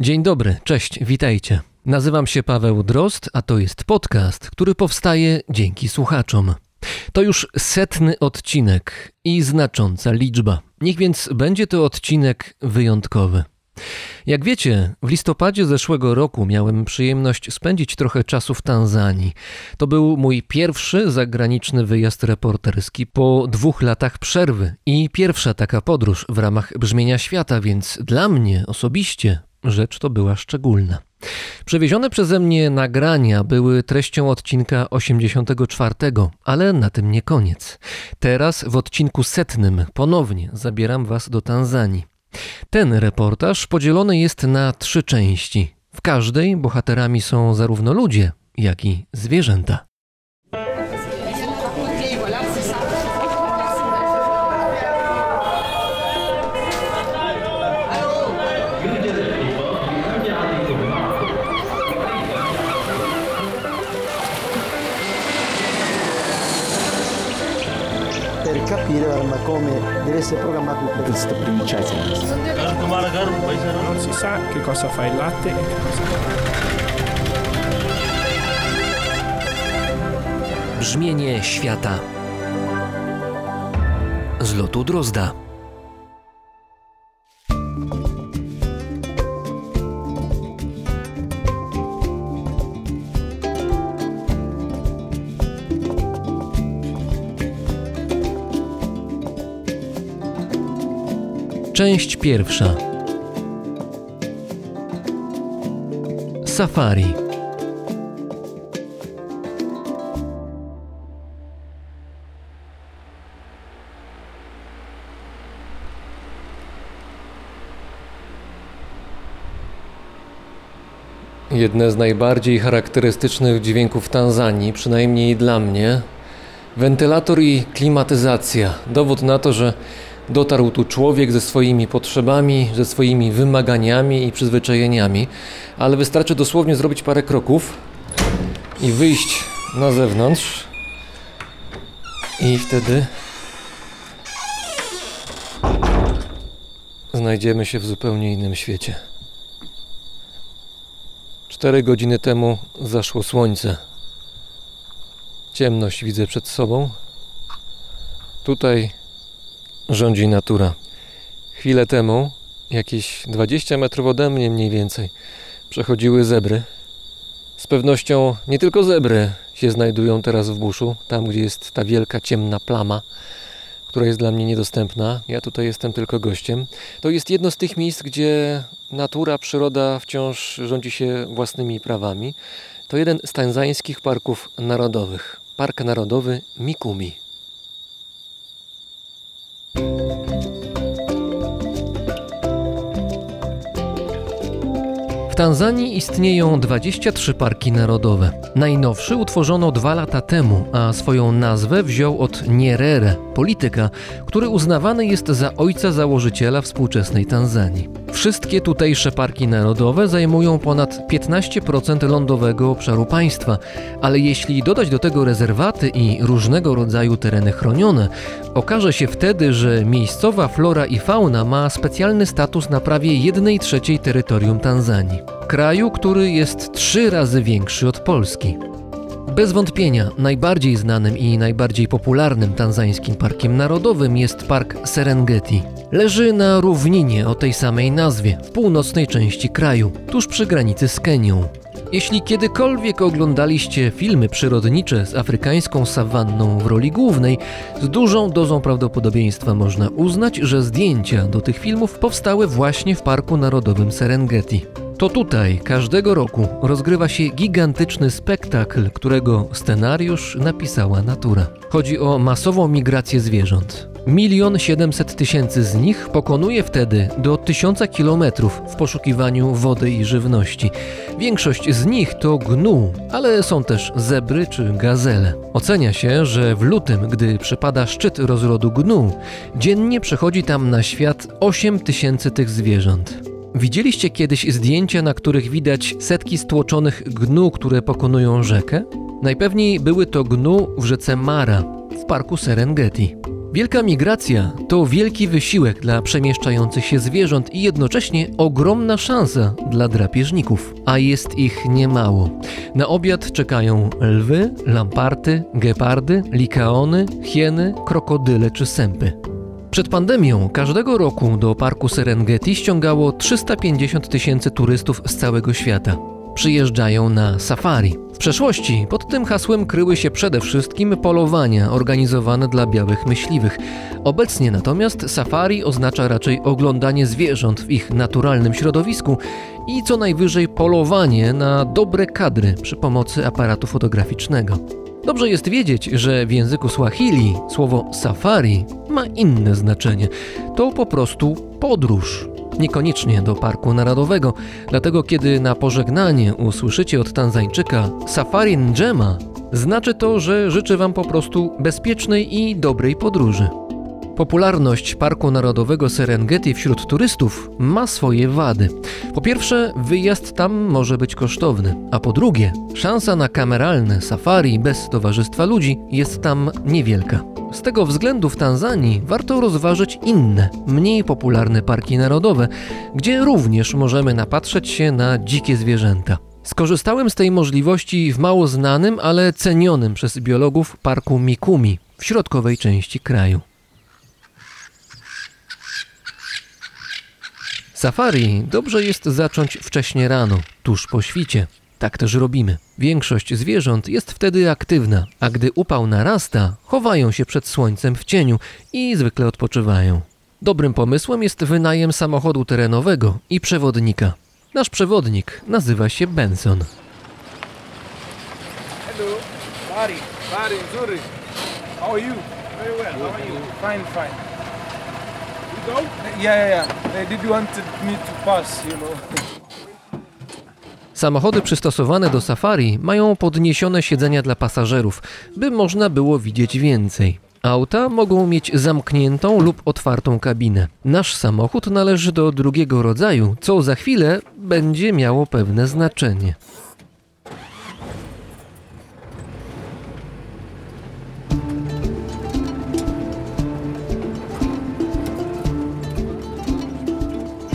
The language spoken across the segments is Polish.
Dzień dobry, cześć, witajcie. Nazywam się Paweł Drost, a to jest podcast, który powstaje dzięki słuchaczom. To już setny odcinek i znacząca liczba. Niech więc będzie to odcinek wyjątkowy. Jak wiecie, w listopadzie zeszłego roku miałem przyjemność spędzić trochę czasu w Tanzanii. To był mój pierwszy zagraniczny wyjazd reporterski po dwóch latach przerwy i pierwsza taka podróż w ramach brzmienia świata, więc dla mnie osobiście rzecz to była szczególna. Przewiezione przeze mnie nagrania były treścią odcinka 84, ale na tym nie koniec. Teraz w odcinku setnym ponownie zabieram Was do Tanzanii. Ten reportaż podzielony jest na trzy części. W każdej bohaterami są zarówno ludzie, jak i zwierzęta. Capire arma, come deve essere programmato il questo primo Non si sa che cosa fa il latte e che cosa Brzmienie świata z lotu Drozda. Część pierwsza. Safari. Jedne z najbardziej charakterystycznych dźwięków Tanzanii, przynajmniej dla mnie, wentylator i klimatyzacja. Dowód na to, że dotarł tu człowiek ze swoimi potrzebami, ze swoimi wymaganiami i przyzwyczajeniami, ale wystarczy dosłownie zrobić parę kroków i wyjść na zewnątrz, i wtedy znajdziemy się w zupełnie innym świecie. Cztery godziny temu zaszło słońce. Ciemność widzę przed sobą. Tutaj rządzi natura. Chwilę temu, jakieś 20 metrów ode mnie mniej więcej, przechodziły zebry. Z pewnością nie tylko zebry się znajdują teraz w buszu, tam gdzie jest ta wielka ciemna plama, która jest dla mnie niedostępna. Ja tutaj jestem tylko gościem. To jest jedno z tych miejsc, gdzie natura, przyroda wciąż rządzi się własnymi prawami. To jeden z tanzańskich parków narodowych. Park Narodowy Mikumi. W Tanzanii istnieją 23 parki narodowe. Najnowszy utworzono dwa lata temu, a swoją nazwę wziął od Nyerere, polityka, który uznawany jest za ojca założyciela współczesnej Tanzanii. Wszystkie tutejsze parki narodowe zajmują ponad 15% lądowego obszaru państwa, ale jeśli dodać do tego rezerwaty i różnego rodzaju tereny chronione, okaże się wtedy, że miejscowa flora i fauna ma specjalny status na prawie 1 trzeciej terytorium Tanzanii. Kraju, który jest trzy razy większy od Polski. Bez wątpienia najbardziej znanym i najbardziej popularnym tanzańskim parkiem narodowym jest park Serengeti. Leży na równinie o tej samej nazwie, w północnej części kraju, tuż przy granicy z Kenią. Jeśli kiedykolwiek oglądaliście filmy przyrodnicze z afrykańską sawanną w roli głównej, z dużą dozą prawdopodobieństwa można uznać, że zdjęcia do tych filmów powstały właśnie w Parku Narodowym Serengeti. To tutaj każdego roku rozgrywa się gigantyczny spektakl, którego scenariusz napisała natura. Chodzi o masową migrację zwierząt. Milion siedemset tysięcy z nich pokonuje wtedy do tysiąca kilometrów w poszukiwaniu wody i żywności. Większość z nich to gnu, ale są też zebry czy gazele. Ocenia się, że w lutym, gdy przypada szczyt rozrodu gnu, dziennie przychodzi tam na świat 8 tysięcy tych zwierząt. Widzieliście kiedyś zdjęcia, na których widać setki stłoczonych gnu, które pokonują rzekę? Najpewniej były to gnu w rzece Mara w parku Serengeti. Wielka migracja to wielki wysiłek dla przemieszczających się zwierząt i jednocześnie ogromna szansa dla drapieżników, a jest ich niemało. Na obiad czekają lwy, lamparty, gepardy, likaony, hieny, krokodyle czy sępy. Przed pandemią każdego roku do parku Serengeti ściągało 350 tysięcy turystów z całego świata. Przyjeżdżają na safari. W przeszłości pod tym hasłem kryły się przede wszystkim polowania organizowane dla białych myśliwych. Obecnie natomiast safari oznacza raczej oglądanie zwierząt w ich naturalnym środowisku i co najwyżej polowanie na dobre kadry przy pomocy aparatu fotograficznego. Dobrze jest wiedzieć, że w języku Swahili słowo safari ma inne znaczenie. To po prostu podróż. Niekoniecznie do parku narodowego, dlatego kiedy na pożegnanie usłyszycie od Tanzańczyka safari njema, znaczy to, że życzę Wam po prostu bezpiecznej i dobrej podróży. Popularność Parku Narodowego Serengeti wśród turystów ma swoje wady. Po pierwsze, wyjazd tam może być kosztowny, a po drugie, szansa na kameralne safari bez towarzystwa ludzi jest tam niewielka. Z tego względu w Tanzanii warto rozważyć inne, mniej popularne parki narodowe, gdzie również możemy napatrzeć się na dzikie zwierzęta. Skorzystałem z tej możliwości w mało znanym, ale cenionym przez biologów parku Mikumi w środkowej części kraju. Safari dobrze jest zacząć wcześnie rano, tuż po świcie. Tak też robimy. Większość zwierząt jest wtedy aktywna, a gdy upał narasta, chowają się przed słońcem w cieniu i zwykle odpoczywają. Dobrym pomysłem jest wynajem samochodu terenowego i przewodnika. Nasz przewodnik nazywa się Benson. Hello, Bari, Bari, Zuri. How are you? Very well. How are you? Fine, fine. You go? Yeah, yeah. They did want me to pass, you know. Samochody przystosowane do safari mają podniesione siedzenia dla pasażerów, by można było widzieć więcej. Auta mogą mieć zamkniętą lub otwartą kabinę. Nasz samochód należy do drugiego rodzaju, co za chwilę będzie miało pewne znaczenie.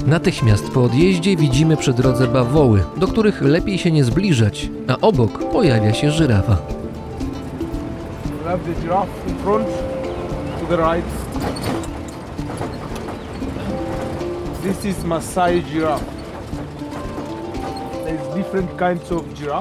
Natychmiast po odjeździe widzimy przy drodze bawoły, do których lepiej się nie zbliżać, a obok pojawia się żyrafa. This is Maasai giraffe.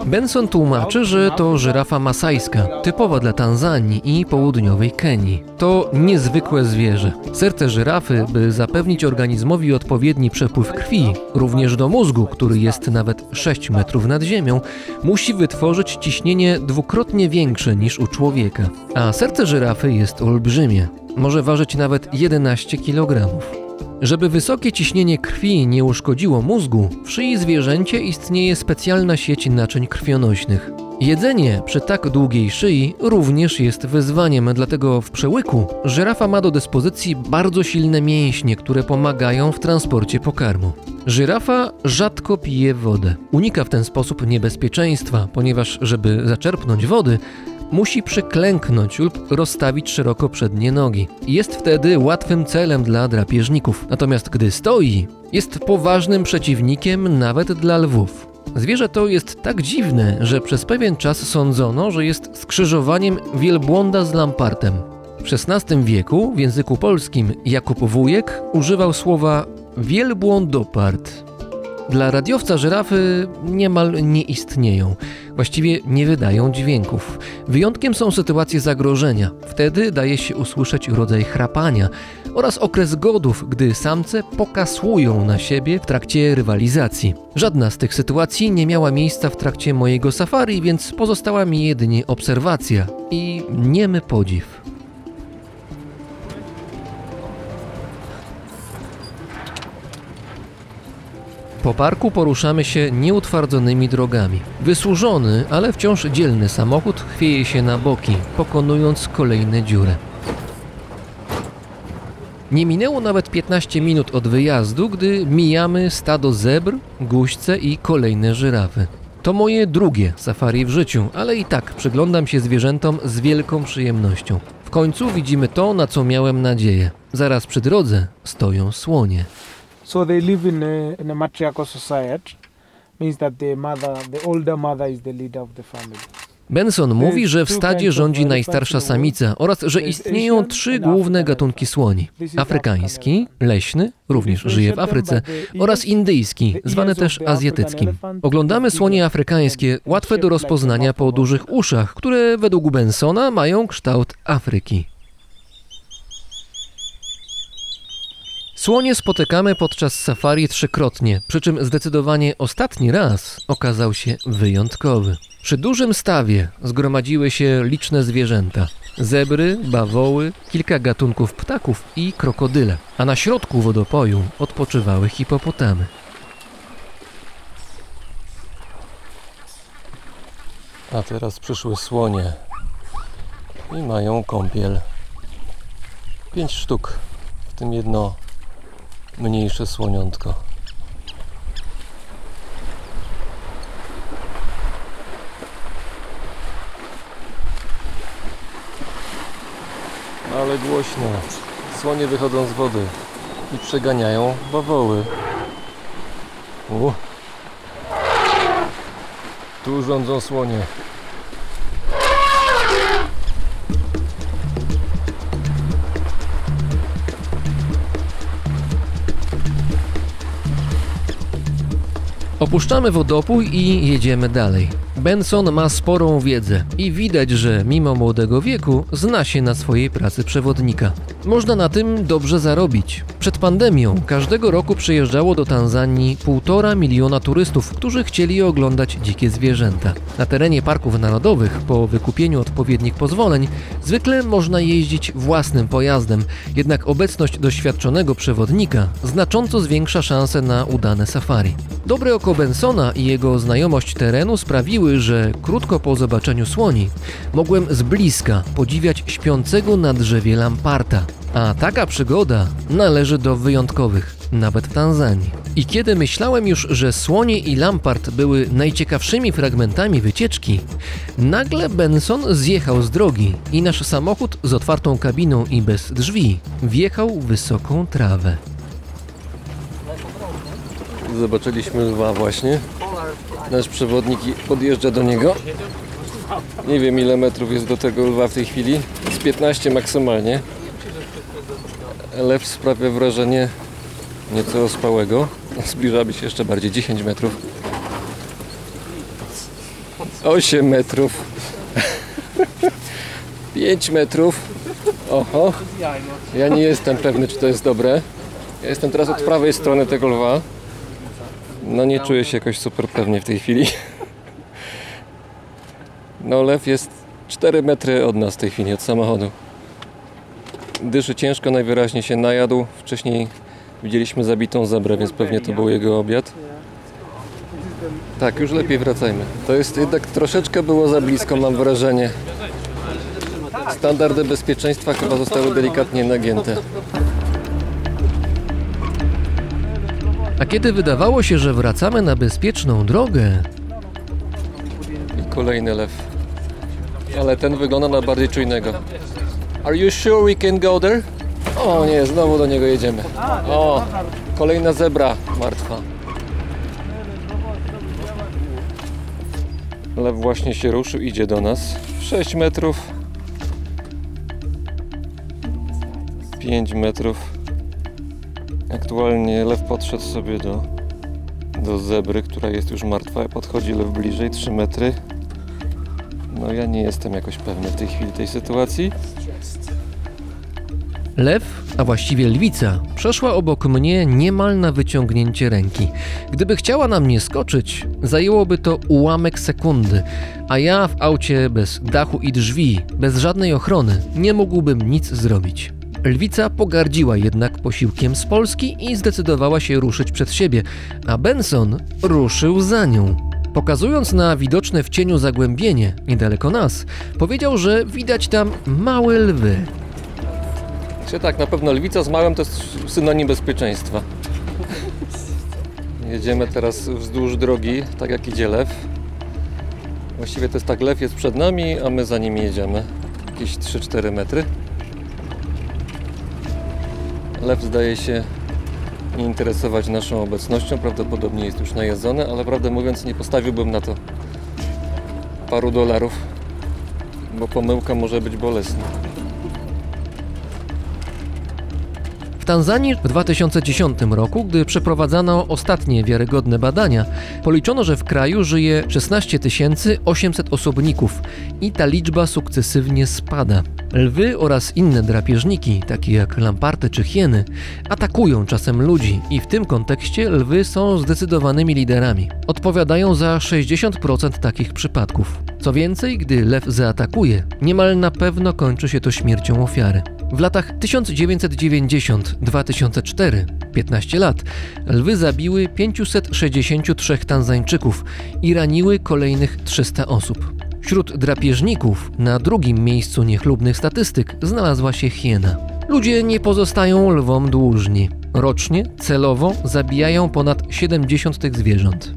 Benson tłumaczy, że to żyrafa masajska, typowa dla Tanzanii i południowej Kenii. To niezwykłe zwierzę. Serce żyrafy, by zapewnić organizmowi odpowiedni przepływ krwi, również do mózgu, który jest nawet 6 metrów nad ziemią, musi wytworzyć ciśnienie dwukrotnie większe niż u człowieka. A serce żyrafy jest olbrzymie. Może ważyć nawet 11 kg. Żeby wysokie ciśnienie krwi nie uszkodziło mózgu, w szyi zwierzęcia istnieje specjalna sieć naczyń krwionośnych. Jedzenie przy tak długiej szyi również jest wyzwaniem, dlatego w przełyku żyrafa ma do dyspozycji bardzo silne mięśnie, które pomagają w transporcie pokarmu. Żyrafa rzadko pije wodę. Unika w ten sposób niebezpieczeństwa, ponieważ żeby zaczerpnąć wody, musi przyklęknąć lub rozstawić szeroko przednie nogi. Jest wtedy łatwym celem dla drapieżników. Natomiast gdy stoi, jest poważnym przeciwnikiem nawet dla lwów. Zwierzę to jest tak dziwne, że przez pewien czas sądzono, że jest skrzyżowaniem wielbłąda z lampartem. W XVI wieku w języku polskim Jakub Wujek używał słowa wielbłądopard. Dla radiowca żyrafy niemal nie istnieją. Właściwie nie wydają dźwięków. Wyjątkiem są sytuacje zagrożenia. Wtedy daje się usłyszeć rodzaj chrapania oraz okres godów, gdy samce pokasłują na siebie w trakcie rywalizacji. Żadna z tych sytuacji nie miała miejsca w trakcie mojego safari, więc pozostała mi jedynie obserwacja i niemy podziw. Po parku poruszamy się nieutwardzonymi drogami. Wysłużony, ale wciąż dzielny samochód chwieje się na boki, pokonując kolejne dziury. Nie minęło nawet 15 minut od wyjazdu, gdy mijamy stado zebr, guźce i kolejne żyrafy. To moje drugie safari w życiu, ale i tak przyglądam się zwierzętom z wielką przyjemnością. W końcu widzimy to, na co miałem nadzieję. Zaraz przy drodze stoją słonie. So they live in a, in a matriarchal society, means that the mother, the older mother is the leader of the family. Benson mówi, że w stadzie rządzi najstarsza samica oraz że istnieją trzy główne gatunki słoni. Afrykański, leśny, również żyje w Afryce, oraz indyjski, zwany też azjatyckim. Oglądamy słonie afrykańskie, łatwe do rozpoznania po dużych uszach, które według Bensona mają kształt Afryki. Słonie spotykamy podczas safari trzykrotnie, przy czym zdecydowanie ostatni raz okazał się wyjątkowy. Przy dużym stawie zgromadziły się liczne zwierzęta: zebry, bawoły, kilka gatunków ptaków i krokodyle, a na środku wodopoju odpoczywały hipopotamy. A teraz przyszły słonie i mają kąpiel. Pięć sztuk, w tym jedno mniejsze słoniątko. Ale głośno. Słonie wychodzą z wody i przeganiają bawoły. U. Tu rządzą słonie. Opuszczamy wodopój i jedziemy dalej. Benson ma sporą wiedzę i widać, że mimo młodego wieku zna się na swojej pracy przewodnika. Można na tym dobrze zarobić. Przed pandemią każdego roku przyjeżdżało do Tanzanii półtora miliona turystów, którzy chcieli oglądać dzikie zwierzęta. Na terenie parków narodowych, po wykupieniu odpowiednich pozwoleń, zwykle można jeździć własnym pojazdem, jednak obecność doświadczonego przewodnika znacząco zwiększa szanse na udane safari. Dobre oko Bensona i jego znajomość terenu sprawiły, że krótko po zobaczeniu słoni mogłem z bliska podziwiać śpiącego na drzewie lamparta. A taka przygoda należy do wyjątkowych, nawet w Tanzanii. I kiedy myślałem już, że słonie i lampart były najciekawszymi fragmentami wycieczki, nagle Benson zjechał z drogi i nasz samochód z otwartą kabiną i bez drzwi wjechał w wysoką trawę. Zobaczyliśmy lwa właśnie. Nasz przewodnik podjeżdża do niego. Nie wiem ile metrów jest do tego lwa w tej chwili. Z 15 maksymalnie. Lew sprawia wrażenie nieco ospałego. Zbliżamy się jeszcze bardziej. 10 metrów. 8 metrów. 5 metrów. Oho. Ja nie jestem pewny, czy to jest dobre. Ja jestem teraz od prawej strony tego lwa. No nie czuję się jakoś super pewnie w tej chwili. No lew jest 4 metry od nas w tej chwili, od samochodu. Dyszy ciężko, najwyraźniej się najadł. Wcześniej widzieliśmy zabitą zebrę, więc pewnie to był jego obiad. Tak, już lepiej wracajmy. To jest jednak troszeczkę było za blisko, mam wrażenie. Standardy bezpieczeństwa chyba zostały delikatnie nagięte. A kiedy wydawało się, że wracamy na bezpieczną drogę, i kolejny lew. Ale ten wygląda na bardziej czujnego. Are you sure we can go there? O nie, znowu do niego jedziemy. O, kolejna zebra martwa. Lew właśnie się ruszył, idzie do nas. 6 metrów. 5 metrów. Aktualnie lew podszedł sobie do, do zebry, która jest już martwa. Podchodzi lew bliżej, 3 metry. No ja nie jestem jakoś pewny w tej chwili tej sytuacji. Lew, a właściwie lwica, przeszła obok mnie niemal na wyciągnięcie ręki. Gdyby chciała na mnie skoczyć, zajęłoby to ułamek sekundy, a ja w aucie bez dachu i drzwi, bez żadnej ochrony, nie mógłbym nic zrobić. Lwica pogardziła jednak posiłkiem z Polski i zdecydowała się ruszyć przed siebie, a Benson ruszył za nią. Pokazując na widoczne w cieniu zagłębienie niedaleko nas, powiedział, że widać tam małe lwy. Czy tak, na pewno lwica z małym to jest synonim bezpieczeństwa. Jedziemy teraz wzdłuż drogi, tak jak idzie lew. Właściwie to jest tak, lew jest przed nami, a my za nim jedziemy. Jakieś 3-4 metry. Lew zdaje się nie interesować naszą obecnością, prawdopodobnie jest już najedzony, ale prawdę mówiąc nie postawiłbym na to paru dolarów, bo pomyłka może być bolesna. W Tanzanii w 2010 roku, gdy przeprowadzano ostatnie wiarygodne badania, policzono, że w kraju żyje 16 800 osobników i ta liczba sukcesywnie spada. Lwy oraz inne drapieżniki, takie jak lamparty czy hieny, atakują czasem ludzi i w tym kontekście lwy są zdecydowanymi liderami. Odpowiadają za 60% takich przypadków. Co więcej, gdy lew zaatakuje, niemal na pewno kończy się to śmiercią ofiary. W latach 1990-2004, 15 lat, lwy zabiły 563 Tanzańczyków i raniły kolejnych 300 osób. Wśród drapieżników na drugim miejscu niechlubnych statystyk znalazła się hiena. Ludzie nie pozostają lwom dłużni. Rocznie, celowo zabijają ponad 70 tych zwierząt.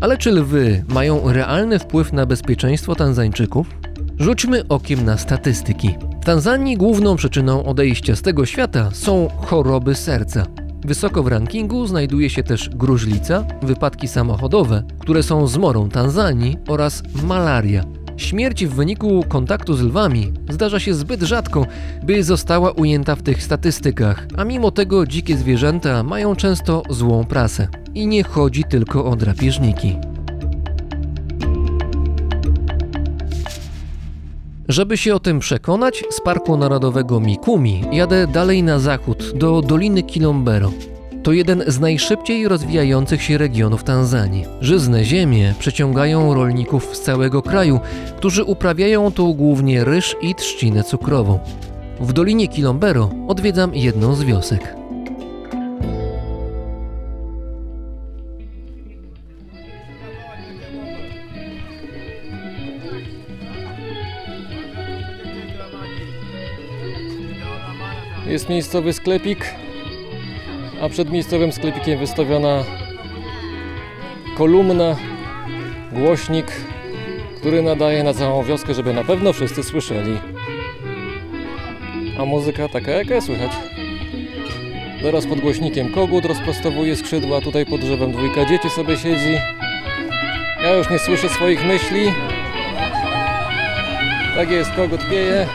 Ale czy lwy mają realny wpływ na bezpieczeństwo Tanzańczyków? Rzućmy okiem na statystyki. W Tanzanii główną przyczyną odejścia z tego świata są choroby serca. Wysoko w rankingu znajduje się też gruźlica, wypadki samochodowe, które są zmorą Tanzanii oraz malaria. Śmierć w wyniku kontaktu z lwami zdarza się zbyt rzadko, by została ujęta w tych statystykach, a mimo tego dzikie zwierzęta mają często złą prasę. I nie chodzi tylko o drapieżniki. Żeby się o tym przekonać, z Parku Narodowego Mikumi jadę dalej na zachód, do Doliny Kilombero. To jeden z najszybciej rozwijających się regionów Tanzanii. Żyzne ziemie przyciągają rolników z całego kraju, którzy uprawiają tu głównie ryż i trzcinę cukrową. W Dolinie Kilombero odwiedzam jedną z wiosek. Jest miejscowy sklepik, a przed miejscowym sklepikiem wystawiona kolumna, głośnik, który nadaje na całą wioskę, żeby na pewno wszyscy słyszeli. A muzyka taka jaka słychać. Zaraz pod głośnikiem kogut rozprostowuje skrzydła, tutaj pod drzewem dwójka dzieci sobie siedzi. Ja już nie słyszę swoich myśli. Tak jest, kogut pieje.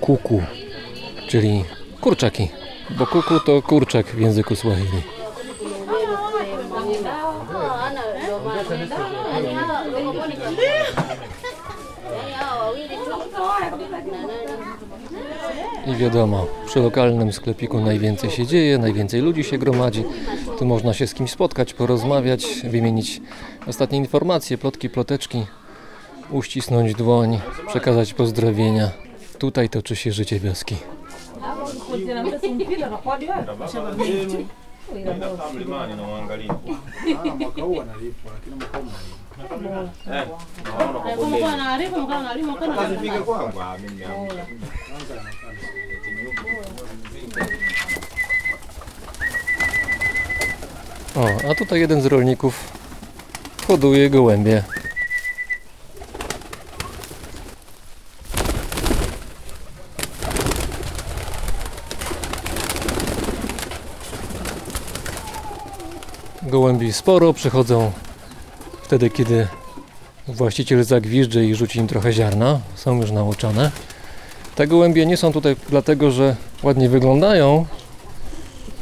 Kuku, czyli kurczaki. Bo kuku to kurczak w języku Swahili. I wiadomo, przy lokalnym sklepiku najwięcej się dzieje, najwięcej ludzi się gromadzi. Tu można się z kimś spotkać, porozmawiać, wymienić ostatnie informacje, plotki, ploteczki, uścisnąć dłoń, przekazać pozdrowienia. Tutaj toczy się życie wioski. O, a tutaj jeden z rolników hoduje gołębie. Gołębi sporo przychodzą wtedy, kiedy właściciel zagwiżdży i rzuci im trochę ziarna. Są już nauczone. Te gołębie nie są tutaj dlatego, że ładnie wyglądają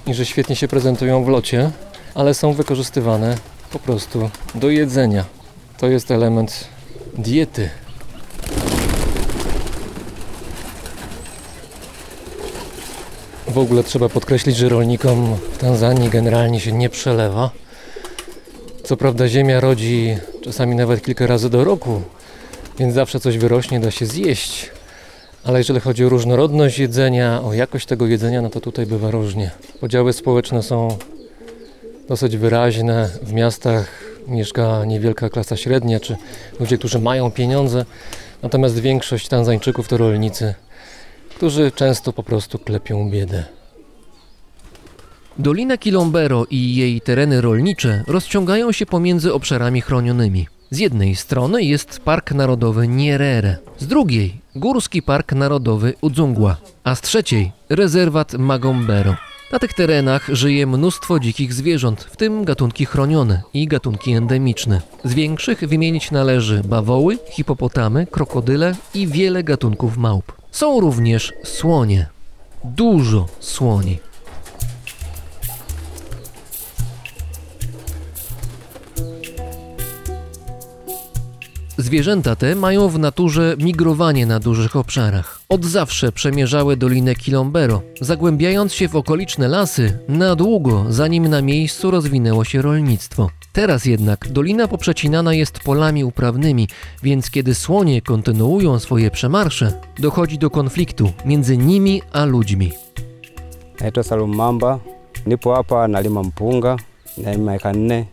i że świetnie się prezentują w locie, ale są wykorzystywane po prostu do jedzenia. To jest element diety. W ogóle trzeba podkreślić, że rolnikom w Tanzanii generalnie się nie przelewa. Co prawda ziemia rodzi czasami nawet kilka razy do roku, więc zawsze coś wyrośnie, da się zjeść. Ale jeżeli chodzi o różnorodność jedzenia, o jakość tego jedzenia, no to tutaj bywa różnie. Podziały społeczne są dosyć wyraźne. W miastach mieszka niewielka klasa średnia, czy ludzie, którzy mają pieniądze, Natomiast większość Tanzańczyków to rolnicy, którzy często po prostu klepią biedę. Dolina Kilombero i jej tereny rolnicze rozciągają się pomiędzy obszarami chronionymi. Z jednej strony jest Park Narodowy Nyerere, z drugiej Górski Park Narodowy Udzungła, a z trzeciej rezerwat Magombero. Na tych terenach żyje mnóstwo dzikich zwierząt, w tym gatunki chronione i gatunki endemiczne. Z większych wymienić należy bawoły, hipopotamy, krokodyle i wiele gatunków małp. Są również słonie. Dużo słoni. Zwierzęta te mają w naturze migrowanie na dużych obszarach. Od zawsze przemierzały Dolinę Kilombero, zagłębiając się w okoliczne lasy na długo, zanim na miejscu rozwinęło się rolnictwo. Teraz jednak dolina poprzecinana jest polami uprawnymi, więc kiedy słonie kontynuują swoje przemarsze, dochodzi do konfliktu między nimi a ludźmi. Naitwa Salum Mamba, nipo hapa nalima mpunga, nalima eka nne,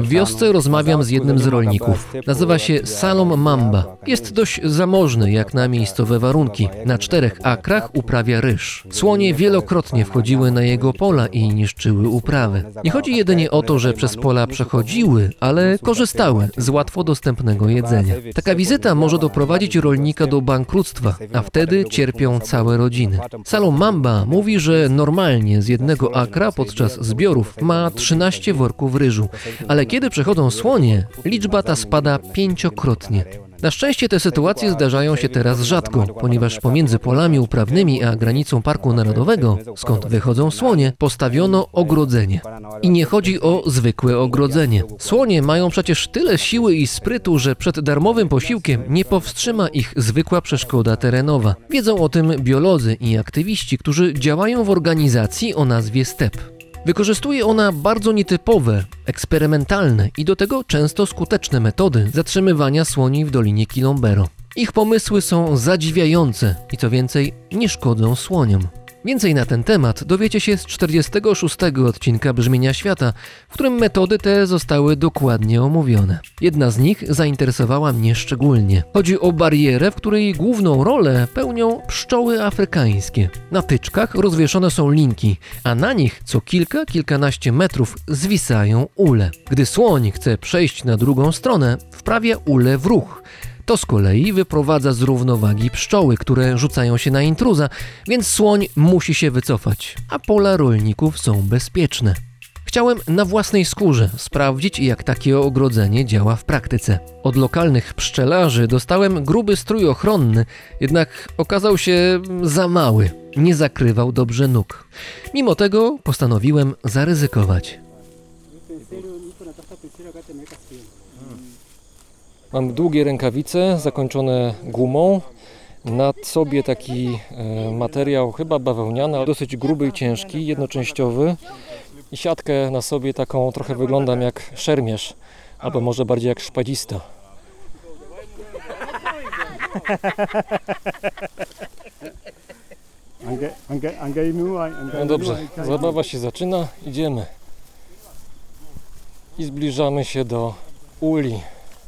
W wiosce rozmawiam z jednym z rolników. Nazywa się Salom Mamba. Jest dość zamożny jak na miejscowe warunki. Na czterech akrach uprawia ryż. Słonie wielokrotnie wchodziły na jego pola i niszczyły uprawy. Nie chodzi jedynie o to, że przez pola przechodziły, ale korzystały z łatwo dostępnego jedzenia. Taka wizyta może doprowadzić rolnika do bankructwa, a wtedy cierpią całe rodziny. Salom Mamba mówi, że normalnie z jednego akra podczas zbiorów ma 13 worków ryżu, ale kiedy przychodzą słonie, liczba ta spada pięciokrotnie. Na szczęście te sytuacje zdarzają się teraz rzadko, ponieważ pomiędzy polami uprawnymi a granicą Parku Narodowego, skąd wychodzą słonie, postawiono ogrodzenie. I nie chodzi o zwykłe ogrodzenie. Słonie mają przecież tyle siły i sprytu, że przed darmowym posiłkiem nie powstrzyma ich zwykła przeszkoda terenowa. Wiedzą o tym biolodzy i aktywiści, którzy działają w organizacji o nazwie STEP. Wykorzystuje ona bardzo nietypowe, eksperymentalne i do tego często skuteczne metody zatrzymywania słoni w Dolinie Kilombero. Ich pomysły są zadziwiające i co więcej, nie szkodzą słoniom. Więcej na ten temat dowiecie się z 46 odcinka Brzmienia Świata, w którym metody te zostały dokładnie omówione. Jedna z nich zainteresowała mnie szczególnie. Chodzi o barierę, w której główną rolę pełnią pszczoły afrykańskie. Na tyczkach rozwieszone są linki, a na nich co kilka, kilkanaście metrów zwisają ule. Gdy słoń chce przejść na drugą stronę, wprawia ule w ruch. To z kolei wyprowadza z równowagi pszczoły, które rzucają się na intruza, więc słoń musi się wycofać, a pola rolników są bezpieczne. Chciałem na własnej skórze sprawdzić, jak takie ogrodzenie działa w praktyce. Od lokalnych pszczelarzy dostałem gruby strój ochronny, jednak okazał się za mały, nie zakrywał dobrze nóg. Mimo tego postanowiłem zaryzykować. Mam długie rękawice zakończone gumą. Na sobie taki e, materiał, chyba bawełniany, ale dosyć gruby i ciężki, jednoczęściowy. I siatkę na sobie taką trochę wyglądam jak szermierz, albo może bardziej jak szpadzista. No dobrze, zabawa się zaczyna, idziemy. I zbliżamy się do uli.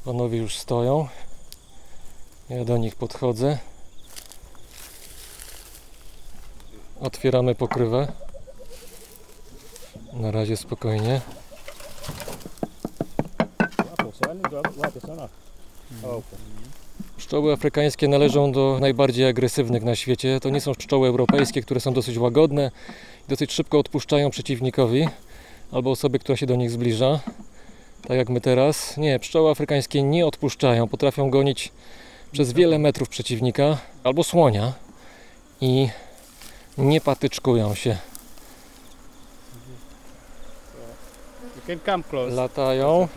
Panowie już stoją. Ja do nich podchodzę. Otwieramy pokrywę. Na razie spokojnie. Pszczoły afrykańskie należą do najbardziej agresywnych na świecie. To nie są pszczoły europejskie, które są dosyć łagodne i dosyć szybko odpuszczają przeciwnikowi albo osobie, która się do nich zbliża. Tak jak my teraz. Nie, pszczoły afrykańskie nie odpuszczają. Potrafią gonić przez wiele metrów przeciwnika albo słonia i nie patyczkują się. Latają.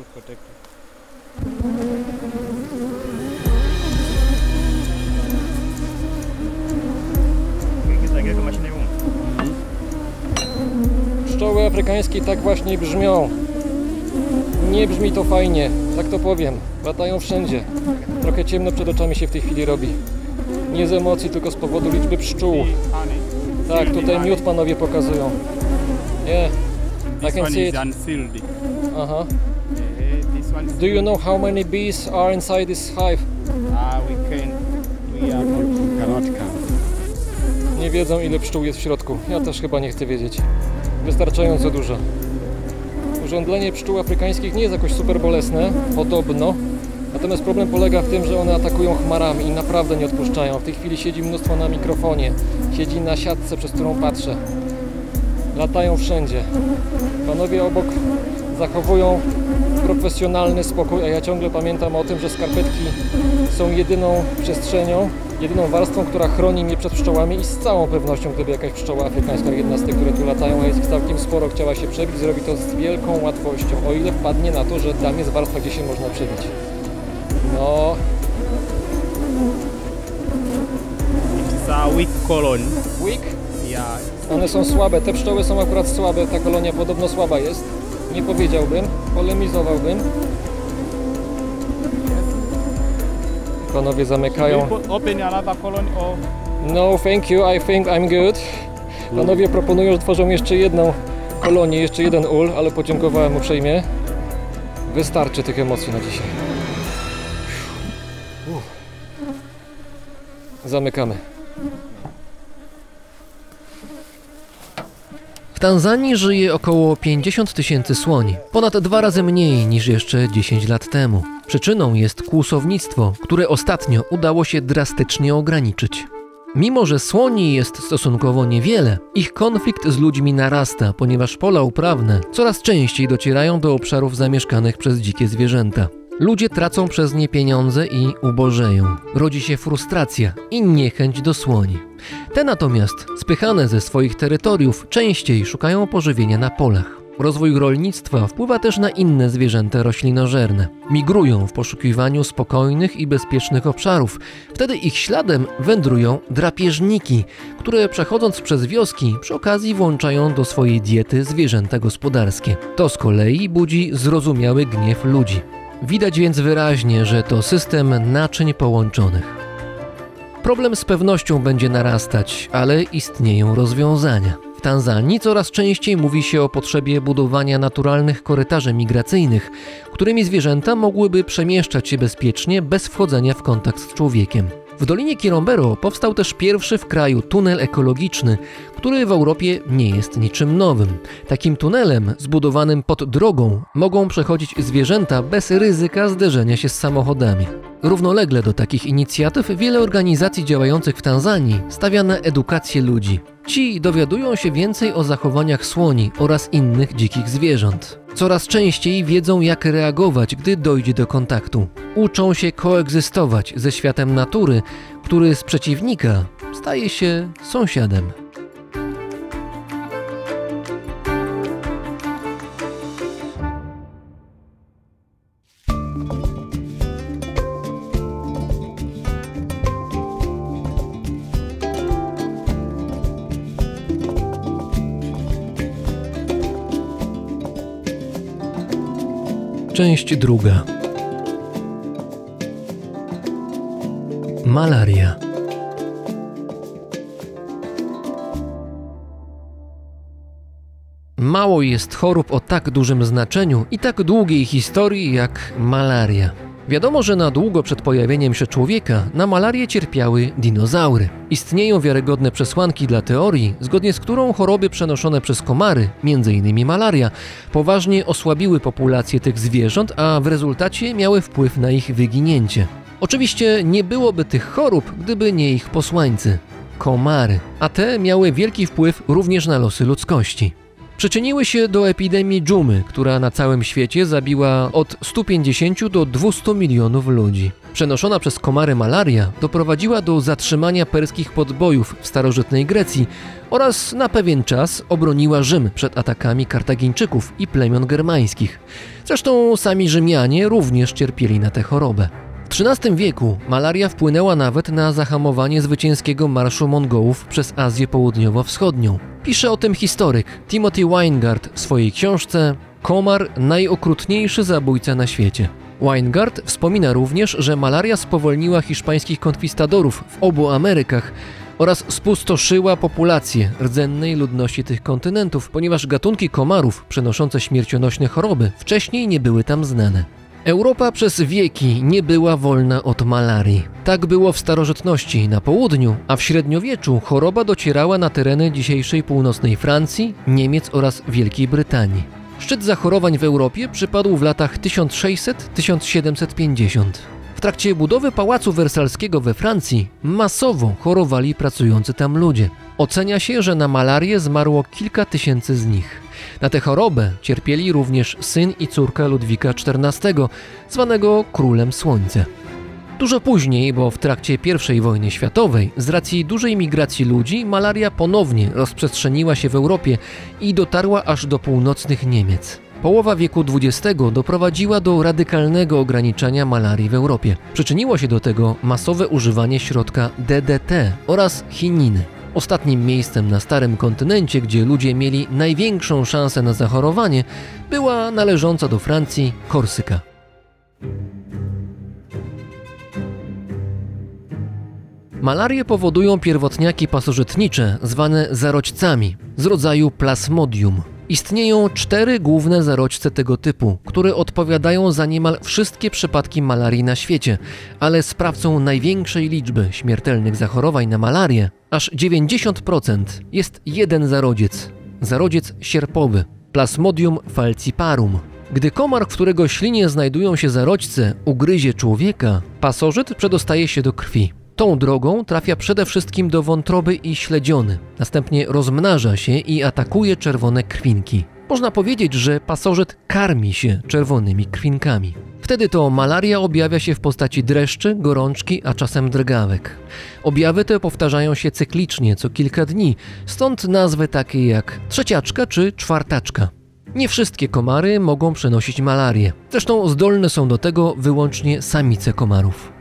Pszczoły afrykańskie tak właśnie brzmią. Nie brzmi to fajnie, tak to powiem. Latają wszędzie. Trochę ciemno przed oczami się w tej chwili robi. Nie z emocji, tylko z powodu liczby pszczół. Tak, tutaj miód panowie pokazują. Nie, I can see it. Aha. Do you know how many bees are inside this hive? Ah. Nie wiedzą ile pszczół jest w środku. Ja też chyba nie chcę wiedzieć. Wystarczająco dużo. Urządlenie pszczół afrykańskich nie jest jakoś super bolesne, podobno. Natomiast problem polega w tym, że one atakują chmarami i naprawdę nie odpuszczają. W tej chwili siedzi mnóstwo na mikrofonie, siedzi na siatce, przez którą patrzę. Latają wszędzie. Panowie obok zachowują profesjonalny spokój, a ja ciągle pamiętam o tym, że skarpetki są jedyną przestrzenią, jedyną warstwą, która chroni mnie przed pszczołami i z całą pewnością, gdyby jakaś pszczoła afrykańska, jedna z tych, które tu latają, a jest ich całkiem sporo, chciała się przebić, zrobi to z wielką łatwością, o ile wpadnie na to, że tam jest warstwa, gdzie się można przebić. No, It's a weak colony. weak, Yeah. one są słabe, te pszczoły są akurat słabe, ta kolonia podobno słaba jest. Nie powiedziałbym, polemizowałbym. Panowie zamykają. Will you open another colony or No, thank you. I think I'm good. Panowie proponują, że tworzą jeszcze jedną kolonię, jeszcze jeden ul, ale podziękowałem uprzejmie. Wystarczy tych emocji na dzisiaj. Zamykamy. W Tanzanii żyje około 50 tysięcy słoni, ponad dwa razy mniej niż jeszcze 10 lat temu. Przyczyną jest kłusownictwo, które ostatnio udało się drastycznie ograniczyć. Mimo, że słoni jest stosunkowo niewiele, ich konflikt z ludźmi narasta, ponieważ pola uprawne coraz częściej docierają do obszarów zamieszkanych przez dzikie zwierzęta. Ludzie tracą przez nie pieniądze i ubożeją. Rodzi się frustracja i niechęć do słoni. Te natomiast, spychane ze swoich terytoriów, częściej szukają pożywienia na polach. Rozwój rolnictwa wpływa też na inne zwierzęta roślinożerne. Migrują w poszukiwaniu spokojnych i bezpiecznych obszarów. Wtedy ich śladem wędrują drapieżniki, które przechodząc przez wioski przy okazji włączają do swojej diety zwierzęta gospodarskie. To z kolei budzi zrozumiały gniew ludzi. Widać więc wyraźnie, że to system naczyń połączonych. Problem z pewnością będzie narastać, ale istnieją rozwiązania. W Tanzanii coraz częściej mówi się o potrzebie budowania naturalnych korytarzy migracyjnych, którymi zwierzęta mogłyby przemieszczać się bezpiecznie bez wchodzenia w kontakt z człowiekiem. W Dolinie Kilombero powstał też pierwszy w kraju tunel ekologiczny, który w Europie nie jest niczym nowym. Takim tunelem, zbudowanym pod drogą, mogą przechodzić zwierzęta bez ryzyka zderzenia się z samochodami. Równolegle do takich inicjatyw wiele organizacji działających w Tanzanii stawia na edukację ludzi. Ci dowiadują się więcej o zachowaniach słoni oraz innych dzikich zwierząt. Coraz częściej wiedzą, jak reagować, gdy dojdzie do kontaktu. Uczą się koegzystować ze światem natury, który z przeciwnika staje się sąsiadem. Część druga. Malaria. Mało jest chorób o tak dużym znaczeniu i tak długiej historii jak malaria. Wiadomo, że na długo przed pojawieniem się człowieka na malarię cierpiały dinozaury. Istnieją wiarygodne przesłanki dla teorii, zgodnie z którą choroby przenoszone przez komary, m.in. malaria, poważnie osłabiły populację tych zwierząt, a w rezultacie miały wpływ na ich wyginięcie. Oczywiście nie byłoby tych chorób, gdyby nie ich posłańcy komary, a te miały wielki wpływ również na losy ludzkości. Przyczyniły się do epidemii dżumy, która na całym świecie zabiła od 150 do 200 milionów ludzi. Przenoszona przez komary malaria doprowadziła do zatrzymania perskich podbojów w starożytnej Grecji oraz na pewien czas obroniła Rzym przed atakami Kartagińczyków i plemion germańskich. Zresztą sami Rzymianie również cierpieli na tę chorobę. W XIII wieku malaria wpłynęła nawet na zahamowanie zwycięskiego marszu Mongołów przez Azję Południowo-Wschodnią. Pisze o tym historyk Timothy Weingart w swojej książce Komar najokrutniejszy zabójca na świecie. Weingart wspomina również, że malaria spowolniła hiszpańskich konkwistadorów w obu Amerykach oraz spustoszyła populację rdzennej ludności tych kontynentów, ponieważ gatunki komarów przenoszące śmiercionośne choroby wcześniej nie były tam znane. Europa przez wieki nie była wolna od malarii. Tak było w starożytności na południu, a w średniowieczu choroba docierała na tereny dzisiejszej północnej Francji, Niemiec oraz Wielkiej Brytanii. Szczyt zachorowań w Europie przypadł w latach 1600-1750. W trakcie budowy Pałacu Wersalskiego we Francji masowo chorowali pracujący tam ludzie. Ocenia się, że na malarię zmarło kilka tysięcy z nich. Na tę chorobę cierpieli również syn i córka Ludwika XIV, zwanego Królem Słońca. Dużo później, bo w trakcie I wojny światowej, z racji dużej migracji ludzi, malaria ponownie rozprzestrzeniła się w Europie i dotarła aż do północnych Niemiec. Połowa wieku XX doprowadziła do radykalnego ograniczania malarii w Europie. Przyczyniło się do tego masowe używanie środka DDT oraz chininy. Ostatnim miejscem na starym kontynencie, gdzie ludzie mieli największą szansę na zachorowanie, była należąca do Francji Korsyka. Malarię powodują pierwotniaki pasożytnicze zwane zarodźcami z rodzaju plasmodium. Istnieją cztery główne zarodźce tego typu, które odpowiadają za niemal wszystkie przypadki malarii na świecie, ale sprawcą największej liczby śmiertelnych zachorowań na malarię, aż 90%, jest jeden zarodziec zarodziec sierpowy Plasmodium falciparum. Gdy komar, w którego ślinie znajdują się zarodźce, ugryzie człowieka, pasożyt przedostaje się do krwi. Tą drogą trafia przede wszystkim do wątroby i śledziony. Następnie rozmnaża się i atakuje czerwone krwinki. Można powiedzieć, że pasożyt karmi się czerwonymi krwinkami. Wtedy to malaria objawia się w postaci dreszczy, gorączki, a czasem drgawek. Objawy te powtarzają się cyklicznie co kilka dni, stąd nazwy takie jak trzeciaczka czy czwartaczka. Nie wszystkie komary mogą przenosić malarię. Zresztą zdolne są do tego wyłącznie samice komarów.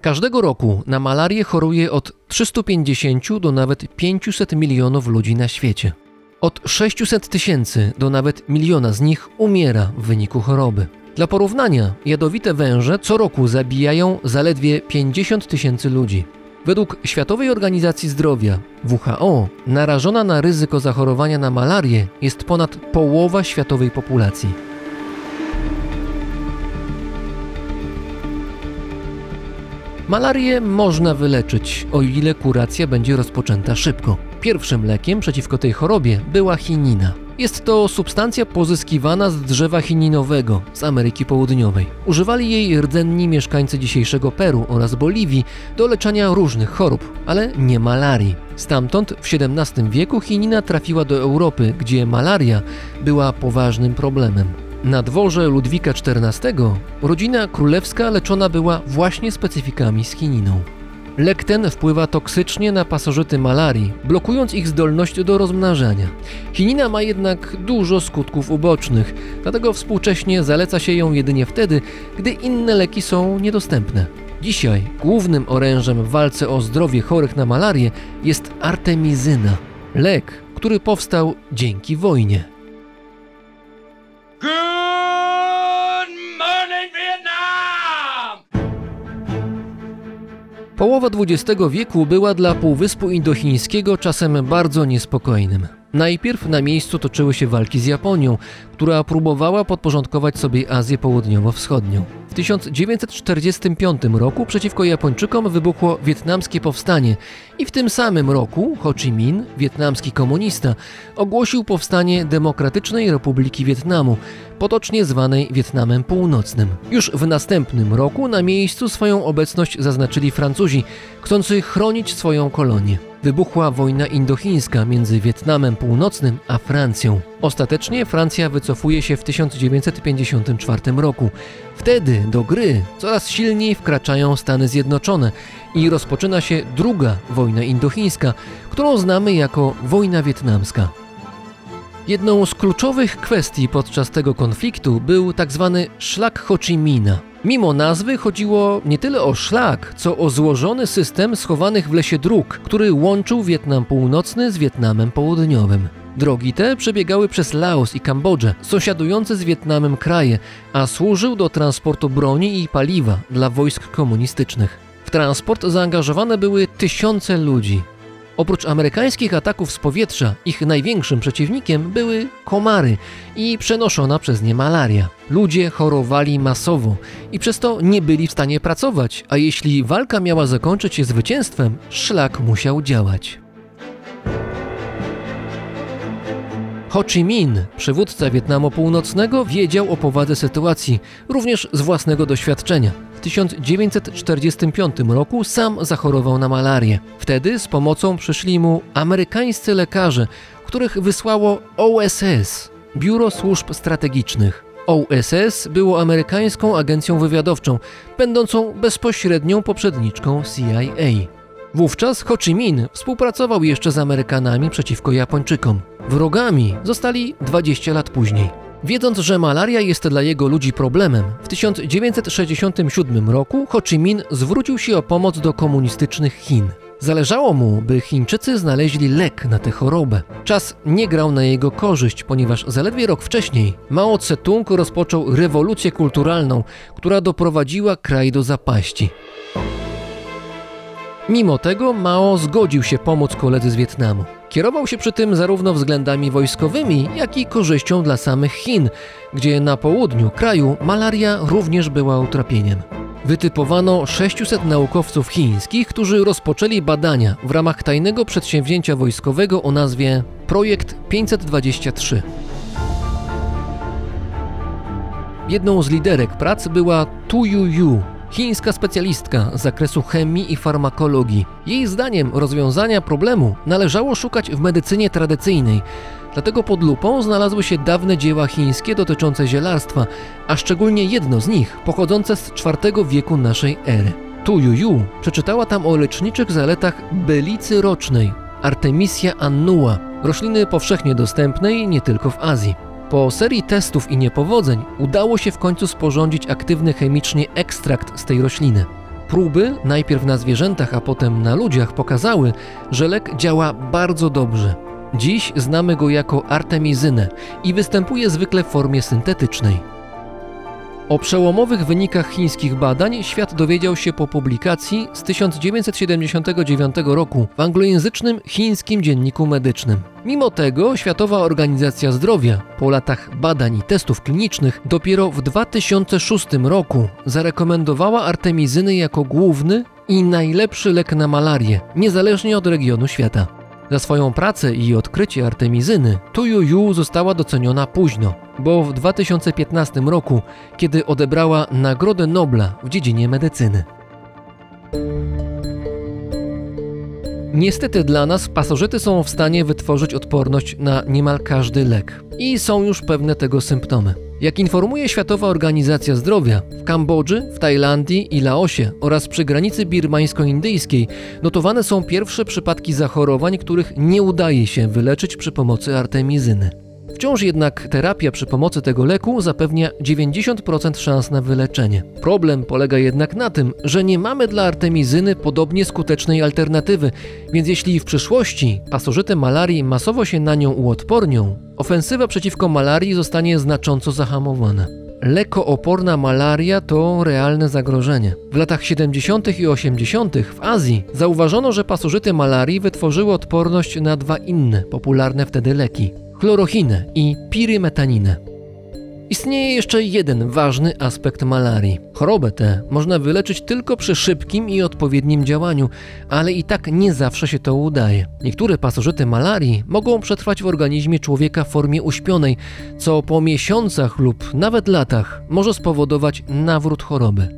Każdego roku na malarię choruje od 350 do nawet 500 milionów ludzi na świecie. Od 600 tysięcy do nawet miliona z nich umiera w wyniku choroby. Dla porównania, jadowite węże co roku zabijają zaledwie 50 tysięcy ludzi. Według Światowej Organizacji Zdrowia WHO narażona na ryzyko zachorowania na malarię jest ponad połowa światowej populacji. Malarię można wyleczyć, o ile kuracja będzie rozpoczęta szybko. Pierwszym lekiem przeciwko tej chorobie była chinina. Jest to substancja pozyskiwana z drzewa chininowego z Ameryki Południowej. Używali jej rdzenni mieszkańcy dzisiejszego Peru oraz Boliwii do leczenia różnych chorób, ale nie malarii. Stamtąd w XVII wieku chinina trafiła do Europy, gdzie malaria była poważnym problemem. Na dworze Ludwika XIV rodzina królewska leczona była właśnie specyfikami z chininą. Lek ten wpływa toksycznie na pasożyty malarii, blokując ich zdolność do rozmnażania. Chinina ma jednak dużo skutków ubocznych, dlatego współcześnie zaleca się ją jedynie wtedy, gdy inne leki są niedostępne. Dzisiaj głównym orężem w walce o zdrowie chorych na malarię jest artemizyna, lek, który powstał dzięki wojnie. Połowa XX wieku była dla Półwyspu Indochińskiego czasem bardzo niespokojnym. Najpierw na miejscu toczyły się walki z Japonią, która próbowała podporządkować sobie Azję Południowo-Wschodnią. W 1945 roku przeciwko Japończykom wybuchło wietnamskie powstanie i w tym samym roku Ho Chi Minh, wietnamski komunista, ogłosił powstanie Demokratycznej Republiki Wietnamu, potocznie zwanej Wietnamem Północnym. Już w następnym roku na miejscu swoją obecność zaznaczyli Francuzi, chcący chronić swoją kolonię. Wybuchła wojna indochińska między Wietnamem Północnym a Francją. Ostatecznie Francja wycofuje się w 1954 roku. Wtedy do gry coraz silniej wkraczają Stany Zjednoczone i rozpoczyna się druga wojna indochińska, którą znamy jako wojna wietnamska. Jedną z kluczowych kwestii podczas tego konfliktu był tzw. szlak Ho Chi Minha. Mimo nazwy chodziło nie tyle o szlak, co o złożony system schowanych w lesie dróg, który łączył Wietnam Północny z Wietnamem Południowym. Drogi te przebiegały przez Laos i Kambodżę, sąsiadujące z Wietnamem kraje, a służył do transportu broni i paliwa dla wojsk komunistycznych. W transport zaangażowane były tysiące ludzi. Oprócz amerykańskich ataków z powietrza, ich największym przeciwnikiem były komary i przenoszona przez nie malaria. Ludzie chorowali masowo i przez to nie byli w stanie pracować, a jeśli walka miała zakończyć się zwycięstwem, szlak musiał działać. Ho Chi Minh, przywódca Wietnamu Północnego, wiedział o powadze sytuacji, również z własnego doświadczenia. W 1945 roku sam zachorował na malarię. Wtedy z pomocą przyszli mu amerykańscy lekarze, których wysłało OSS Biuro Służb Strategicznych. OSS było amerykańską agencją wywiadowczą, będącą bezpośrednią poprzedniczką CIA. Wówczas Ho Chi Minh współpracował jeszcze z Amerykanami przeciwko Japończykom. Wrogami zostali 20 lat później. Wiedząc, że malaria jest dla jego ludzi problemem, w 1967 roku Ho Chi Minh zwrócił się o pomoc do komunistycznych Chin. Zależało mu, by Chińczycy znaleźli lek na tę chorobę. Czas nie grał na jego korzyść, ponieważ zaledwie rok wcześniej Mao Tse-tung rozpoczął rewolucję kulturalną, która doprowadziła kraj do zapaści. Mimo tego Mao zgodził się pomóc koledzy z Wietnamu. Kierował się przy tym zarówno względami wojskowymi, jak i korzyścią dla samych Chin, gdzie na południu kraju malaria również była utrapieniem. Wytypowano 600 naukowców chińskich, którzy rozpoczęli badania w ramach tajnego przedsięwzięcia wojskowego o nazwie Projekt 523. Jedną z liderek prac była Tu Yu Yu, chińska specjalistka z zakresu chemii i farmakologii. Jej zdaniem rozwiązania problemu należało szukać w medycynie tradycyjnej, dlatego pod lupą znalazły się dawne dzieła chińskie dotyczące zielarstwa, a szczególnie jedno z nich pochodzące z IV wieku naszej ery. Tu Yu Yu przeczytała tam o leczniczych zaletach bylicy rocznej, Artemisia annua, rośliny powszechnie dostępnej nie tylko w Azji. Po serii testów i niepowodzeń udało się w końcu sporządzić aktywny chemicznie ekstrakt z tej rośliny. Próby, najpierw na zwierzętach, a potem na ludziach, pokazały, że lek działa bardzo dobrze. Dziś znamy go jako artemizynę i występuje zwykle w formie syntetycznej. O przełomowych wynikach chińskich badań świat dowiedział się po publikacji z 1979 roku w anglojęzycznym chińskim dzienniku medycznym. Mimo tego Światowa Organizacja Zdrowia po latach badań i testów klinicznych dopiero w 2006 roku zarekomendowała artemizyny jako główny i najlepszy lek na malarię, niezależnie od regionu świata. Za swoją pracę i odkrycie artemizyny Tu Yu Yu została doceniona późno, bo w 2015 roku, kiedy odebrała Nagrodę Nobla w dziedzinie medycyny. Niestety dla nas pasożyty są w stanie wytworzyć odporność na niemal każdy lek. I są już pewne tego symptomy. Jak informuje Światowa Organizacja Zdrowia, w Kambodży, w Tajlandii i Laosie oraz przy granicy birmańsko-indyjskiej notowane są pierwsze przypadki zachorowań, których nie udaje się wyleczyć przy pomocy artemizyny. Wciąż jednak terapia przy pomocy tego leku zapewnia 90% szans na wyleczenie. Problem polega jednak na tym, że nie mamy dla artemizyny podobnie skutecznej alternatywy, więc jeśli w przyszłości pasożyty malarii masowo się na nią uodpornią, ofensywa przeciwko malarii zostanie znacząco zahamowana. Lekooporna malaria to realne zagrożenie. W latach 70. i 80. w Azji zauważono, że pasożyty malarii wytworzyły odporność na dwa inne popularne wtedy leki chlorochinę i pirymetaninę. Istnieje jeszcze jeden ważny aspekt malarii. Chorobę tę można wyleczyć tylko przy szybkim i odpowiednim działaniu, ale i tak nie zawsze się to udaje. Niektóre pasożyty malarii mogą przetrwać w organizmie człowieka w formie uśpionej, co po miesiącach lub nawet latach może spowodować nawrót choroby.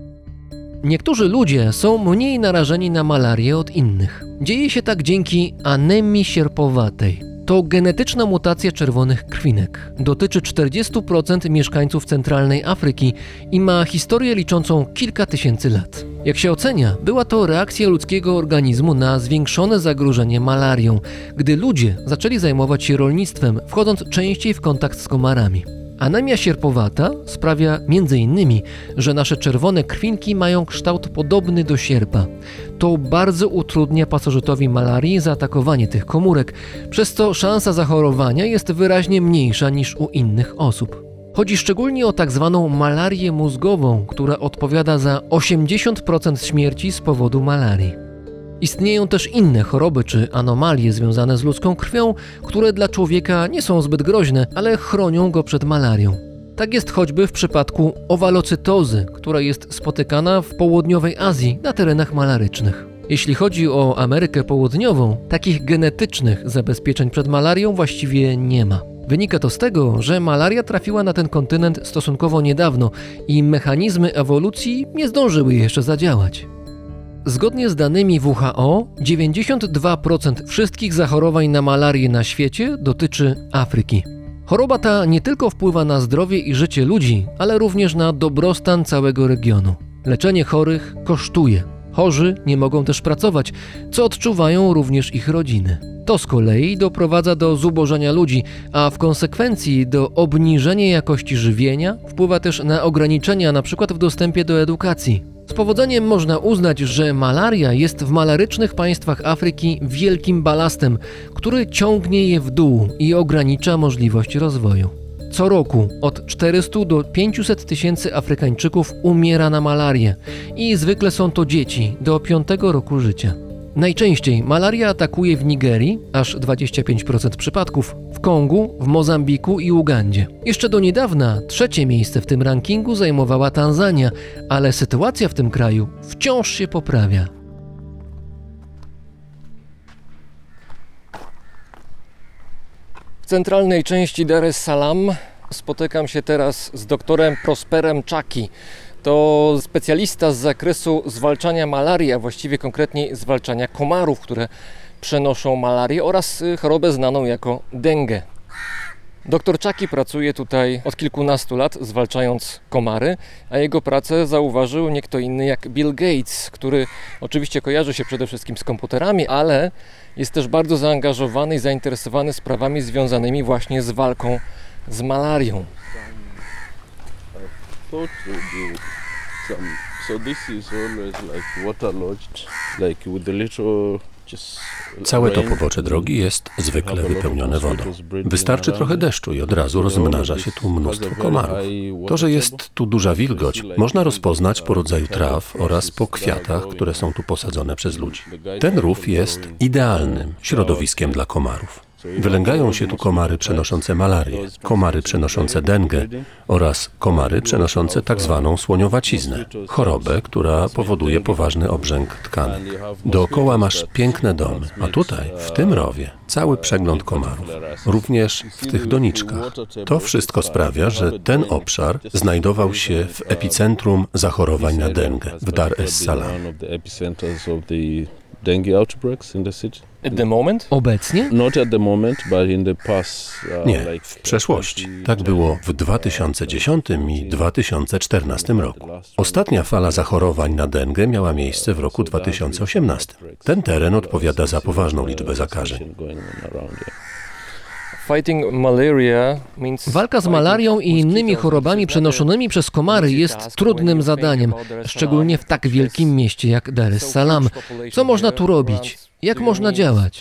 Niektórzy ludzie są mniej narażeni na malarię od innych. Dzieje się tak dzięki anemii sierpowatej. To genetyczna mutacja czerwonych krwinek. Dotyczy 40% mieszkańców centralnej Afryki i ma historię liczącą kilka tysięcy lat. Jak się ocenia, była to reakcja ludzkiego organizmu na zwiększone zagrożenie malarią, gdy ludzie zaczęli zajmować się rolnictwem, wchodząc częściej w kontakt z komarami. Anemia sierpowata sprawia m.in., że nasze czerwone krwinki mają kształt podobny do sierpa. To bardzo utrudnia pasożytowi malarii zaatakowanie tych komórek, przez co szansa zachorowania jest wyraźnie mniejsza niż u innych osób. Chodzi szczególnie o tak zwaną malarię mózgową, która odpowiada za 80% śmierci z powodu malarii. Istnieją też inne choroby czy anomalie związane z ludzką krwią, które dla człowieka nie są zbyt groźne, ale chronią go przed malarią. Tak jest choćby w przypadku owalocytozy, która jest spotykana w południowej Azji na terenach malarycznych. Jeśli chodzi o Amerykę Południową, takich genetycznych zabezpieczeń przed malarią właściwie nie ma. Wynika to z tego, że malaria trafiła na ten kontynent stosunkowo niedawno i mechanizmy ewolucji nie zdążyły jeszcze zadziałać. Zgodnie z danymi WHO, 92% wszystkich zachorowań na malarię na świecie dotyczy Afryki. Choroba ta nie tylko wpływa na zdrowie i życie ludzi, ale również na dobrostan całego regionu. Leczenie chorych kosztuje. Chorzy nie mogą też pracować, co odczuwają również ich rodziny. To z kolei doprowadza do zubożenia ludzi, a w konsekwencji do obniżenia jakości żywienia, wpływa też na ograniczenia np. w dostępie do edukacji. Z powodzeniem można uznać, że malaria jest w malarycznych państwach Afryki wielkim balastem, który ciągnie je w dół i ogranicza możliwość rozwoju. Co roku od 400 do 500 tysięcy Afrykańczyków umiera na malarię i zwykle są to dzieci do 5 roku życia. Najczęściej malaria atakuje w Nigerii, aż 25% przypadków, w Kongu, w Mozambiku i Ugandzie. Jeszcze do niedawna trzecie miejsce w tym rankingu zajmowała Tanzania, ale sytuacja w tym kraju wciąż się poprawia. W centralnej części Dar es Salaam spotykam się teraz z doktorem Prosperem Czaki. To specjalista z zakresu zwalczania malarii, a właściwie konkretniej zwalczania komarów, które przenoszą malarię oraz y, chorobę znaną jako dengue. Doktor Czaki pracuje tutaj od kilkunastu lat, zwalczając komary, a jego pracę zauważył nie kto inny jak Bill Gates, który oczywiście kojarzy się przede wszystkim z komputerami, ale jest też bardzo zaangażowany i zainteresowany sprawami związanymi właśnie z walką z malarią. Thought to do some. So this is always like waterlogged, like with the little. Całe to pobocze drogi jest zwykle wypełnione wodą. Wystarczy trochę deszczu i od razu rozmnaża się tu mnóstwo komarów. To, że jest tu duża wilgoć, można rozpoznać po rodzaju traw oraz po kwiatach, które są tu posadzone przez ludzi. Ten rów jest idealnym środowiskiem dla komarów. Wylęgają się tu komary przenoszące malarię, komary przenoszące dengue oraz komary przenoszące tak zwaną słoniowaciznę, chorobę, która powoduje poważny obrzęk tkanek. Dookoła masz piękne domy, a tutaj, w tym rowie, cały przegląd komarów, również w tych doniczkach. To wszystko sprawia, że ten obszar znajdował się w epicentrum zachorowań na dengue w Dar es Salaam. Dengue outbreaks in the city. At the moment? Obecnie? Not at the moment, but in the past. Uh, Nie, like w przeszłości. Tak było w 2010 i 2014 roku. Ostatnia fala zachorowań na dengue miała miejsce w roku 2018. Ten teren odpowiada za poważną liczbę zakażeń. Walka z malarią i innymi chorobami przenoszonymi przez komary jest trudnym zadaniem, szczególnie w tak wielkim mieście jak Dar es Salaam. Co można tu robić? Jak można działać?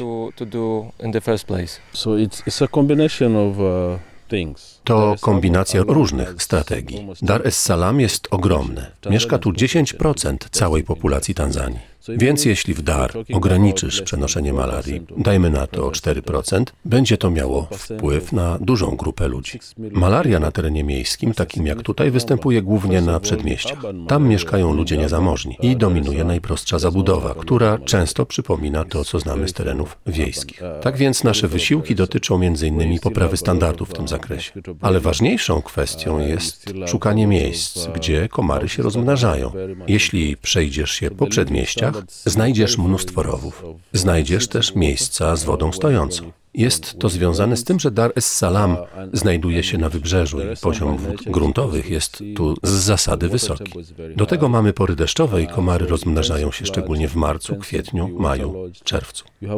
So it's, it's a combination of uh, things. To kombinacja różnych strategii. Dar es Salaam jest ogromny. Mieszka tu 10% całej populacji Tanzanii. Więc jeśli w Dar ograniczysz przenoszenie malarii, dajmy na to o 4%, będzie to miało wpływ na dużą grupę ludzi. Malaria na terenie miejskim, takim jak tutaj, występuje głównie na przedmieściach. Tam mieszkają ludzie niezamożni i dominuje najprostsza zabudowa, która często przypomina to, co znamy z terenów wiejskich. Tak więc nasze wysiłki dotyczą m.in. poprawy standardów w tym zakresie. Ale ważniejszą kwestią jest szukanie miejsc, gdzie komary się rozmnażają. Jeśli przejdziesz się po przedmieściach, znajdziesz mnóstwo rowów. Znajdziesz też miejsca z wodą stojącą. Jest to związane z tym, że Dar es Salaam znajduje się na wybrzeżu i poziom wód gruntowych jest tu z zasady wysoki. Do tego mamy pory deszczowe i komary rozmnażają się szczególnie w marcu, kwietniu, maju, czerwcu. Uh.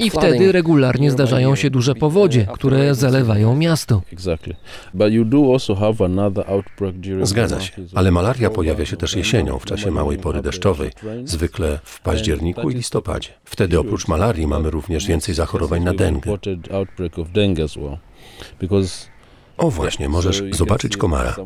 I wtedy regularnie zdarzają się duże powodzie, które zalewają miasto. Zgadza się, ale malaria pojawia się też jesienią, w czasie małej pory deszczowej, zwykle w październiku i listopadzie. Wtedy oprócz malarii mamy również więcej zachorowań na. Because O właśnie, możesz zobaczyć komara.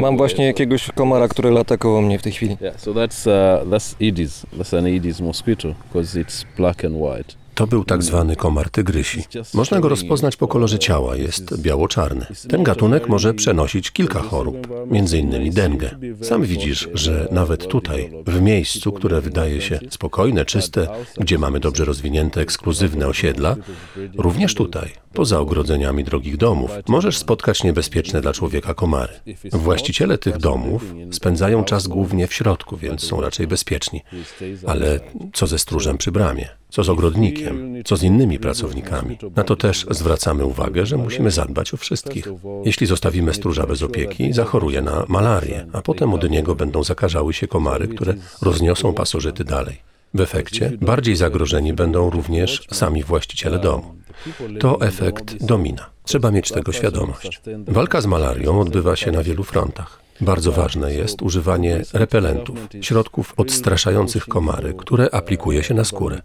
Mam właśnie jakiegoś komara, który lata koło mnie w tej chwili. Yeah, so that's uh, that's Aedes. That's an Aedes mosquito because it's black and white. To był tak zwany komar tygrysi. Można go rozpoznać po kolorze ciała, jest biało-czarny. Ten gatunek może przenosić kilka chorób, innymi dengę. Sam widzisz, że nawet tutaj, w miejscu, które wydaje się spokojne, czyste, gdzie mamy dobrze rozwinięte, ekskluzywne osiedla, również tutaj, poza ogrodzeniami drogich domów, możesz spotkać niebezpieczne dla człowieka komary. Właściciele tych domów spędzają czas głównie w środku, więc są raczej bezpieczni. Ale co ze stróżem przy bramie? Co z ogrodnikiem? Co z innymi pracownikami? Na to też zwracamy uwagę, że musimy zadbać o wszystkich. Jeśli zostawimy stróża bez opieki, zachoruje na malarię, a potem od niego będą zakażały się komary, które rozniosą pasożyty dalej. W efekcie bardziej zagrożeni będą również sami właściciele domu. To efekt domina. Trzeba mieć tego świadomość. Walka z malarią odbywa się na wielu frontach. Bardzo ważne jest używanie repelentów, środków odstraszających komary, które aplikuje się na skórę.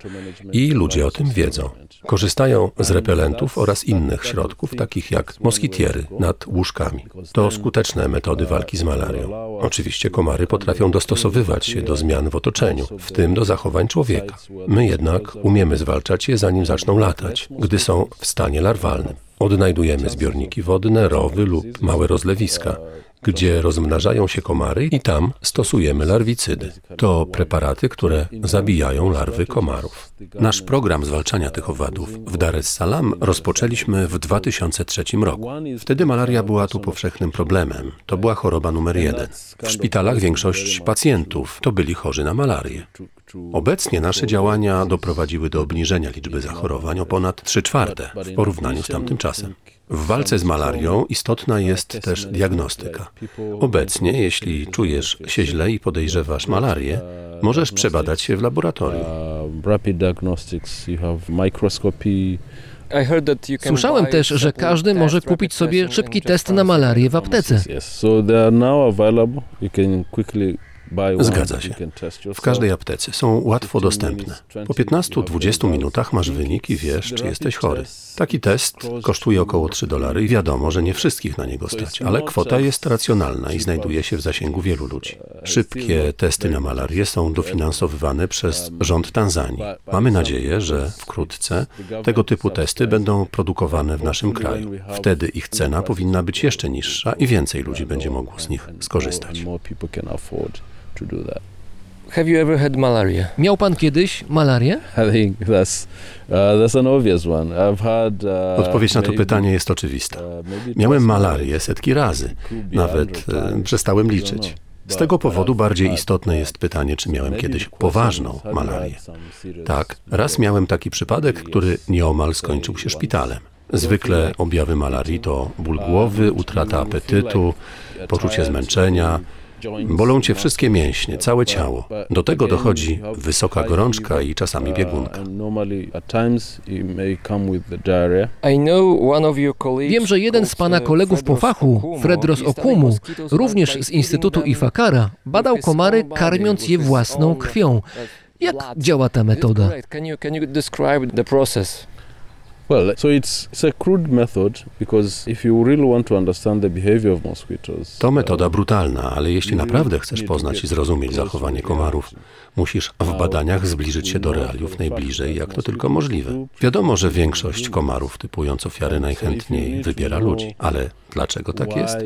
I ludzie o tym wiedzą. Korzystają z repelentów oraz innych środków, takich jak moskitiery nad łóżkami. To skuteczne metody walki z malarią. Oczywiście komary potrafią dostosowywać się do zmian w otoczeniu, w tym do zachowań człowieka. My jednak umiemy zwalczać je zanim zaczną latać, gdy są w stanie larwalnym. Odnajdujemy zbiorniki wodne, rowy lub małe rozlewiska, gdzie rozmnażają się komary i tam stosujemy larwicydy. To preparaty, które zabijają larwy komarów. Nasz program zwalczania tych owadów w Dar es Salaam rozpoczęliśmy w 2003 roku. Wtedy malaria była tu powszechnym problemem. To była choroba numer jeden. W szpitalach większość pacjentów to byli chorzy na malarię. Obecnie nasze działania doprowadziły do obniżenia liczby zachorowań o ponad 3 czwarte w porównaniu z tamtym czasem. W walce z malarią istotna jest też diagnostyka. Obecnie, jeśli czujesz się źle i podejrzewasz malarię, możesz przebadać się w laboratorium. Rapid diagnostics. You have microscopy. Słyszałem też, że każdy może kupić sobie szybki test na malarię w aptece. Zgadza się. W każdej aptece są łatwo dostępne. Po 15-20 minutach masz wynik i wiesz, czy jesteś chory. Taki test kosztuje około 3 dolary i wiadomo, że nie wszystkich na niego stać, ale kwota jest racjonalna i znajduje się w zasięgu wielu ludzi. Szybkie testy na malarię są dofinansowywane przez rząd Tanzanii. Mamy nadzieję, że wkrótce tego typu testy będą produkowane w naszym kraju. Wtedy ich cena powinna być jeszcze niższa i więcej ludzi będzie mogło z nich skorzystać. To do that. Have you ever had malaria? Miał pan kiedyś malarię? I think that's uh, that's an obvious one. I've had. Uh, Odpowiedź na to maybe, pytanie jest oczywista. uh, Miałem malarię setki razy, nawet e, przestałem liczyć. Z tego powodu bardziej istotne jest pytanie, czy miałem kiedyś poważną malarię. Tak, raz miałem taki przypadek, który nieomal skończył się szpitalem. Zwykle objawy malarii to ból głowy, utrata apetytu, poczucie zmęczenia, Bolą cię wszystkie mięśnie, całe ciało. Do tego dochodzi wysoka gorączka i czasami biegunka. Wiem, że jeden z pana kolegów po fachu, Fredros Okumu, również z Instytutu Ifakara, badał komary karmiąc je własną krwią. Jak działa ta metoda? Well, so it's it's a crude method because if you really want to understand the behavior of mosquitoes, To metoda brutalna, ale jeśli naprawdę chcesz poznać i zrozumieć zachowanie komarów, musisz w badaniach zbliżyć się do realiów najbliżej, jak to tylko możliwe. Wiadomo, że większość komarów typując ofiary najchętniej wybiera ludzi, ale dlaczego tak jest?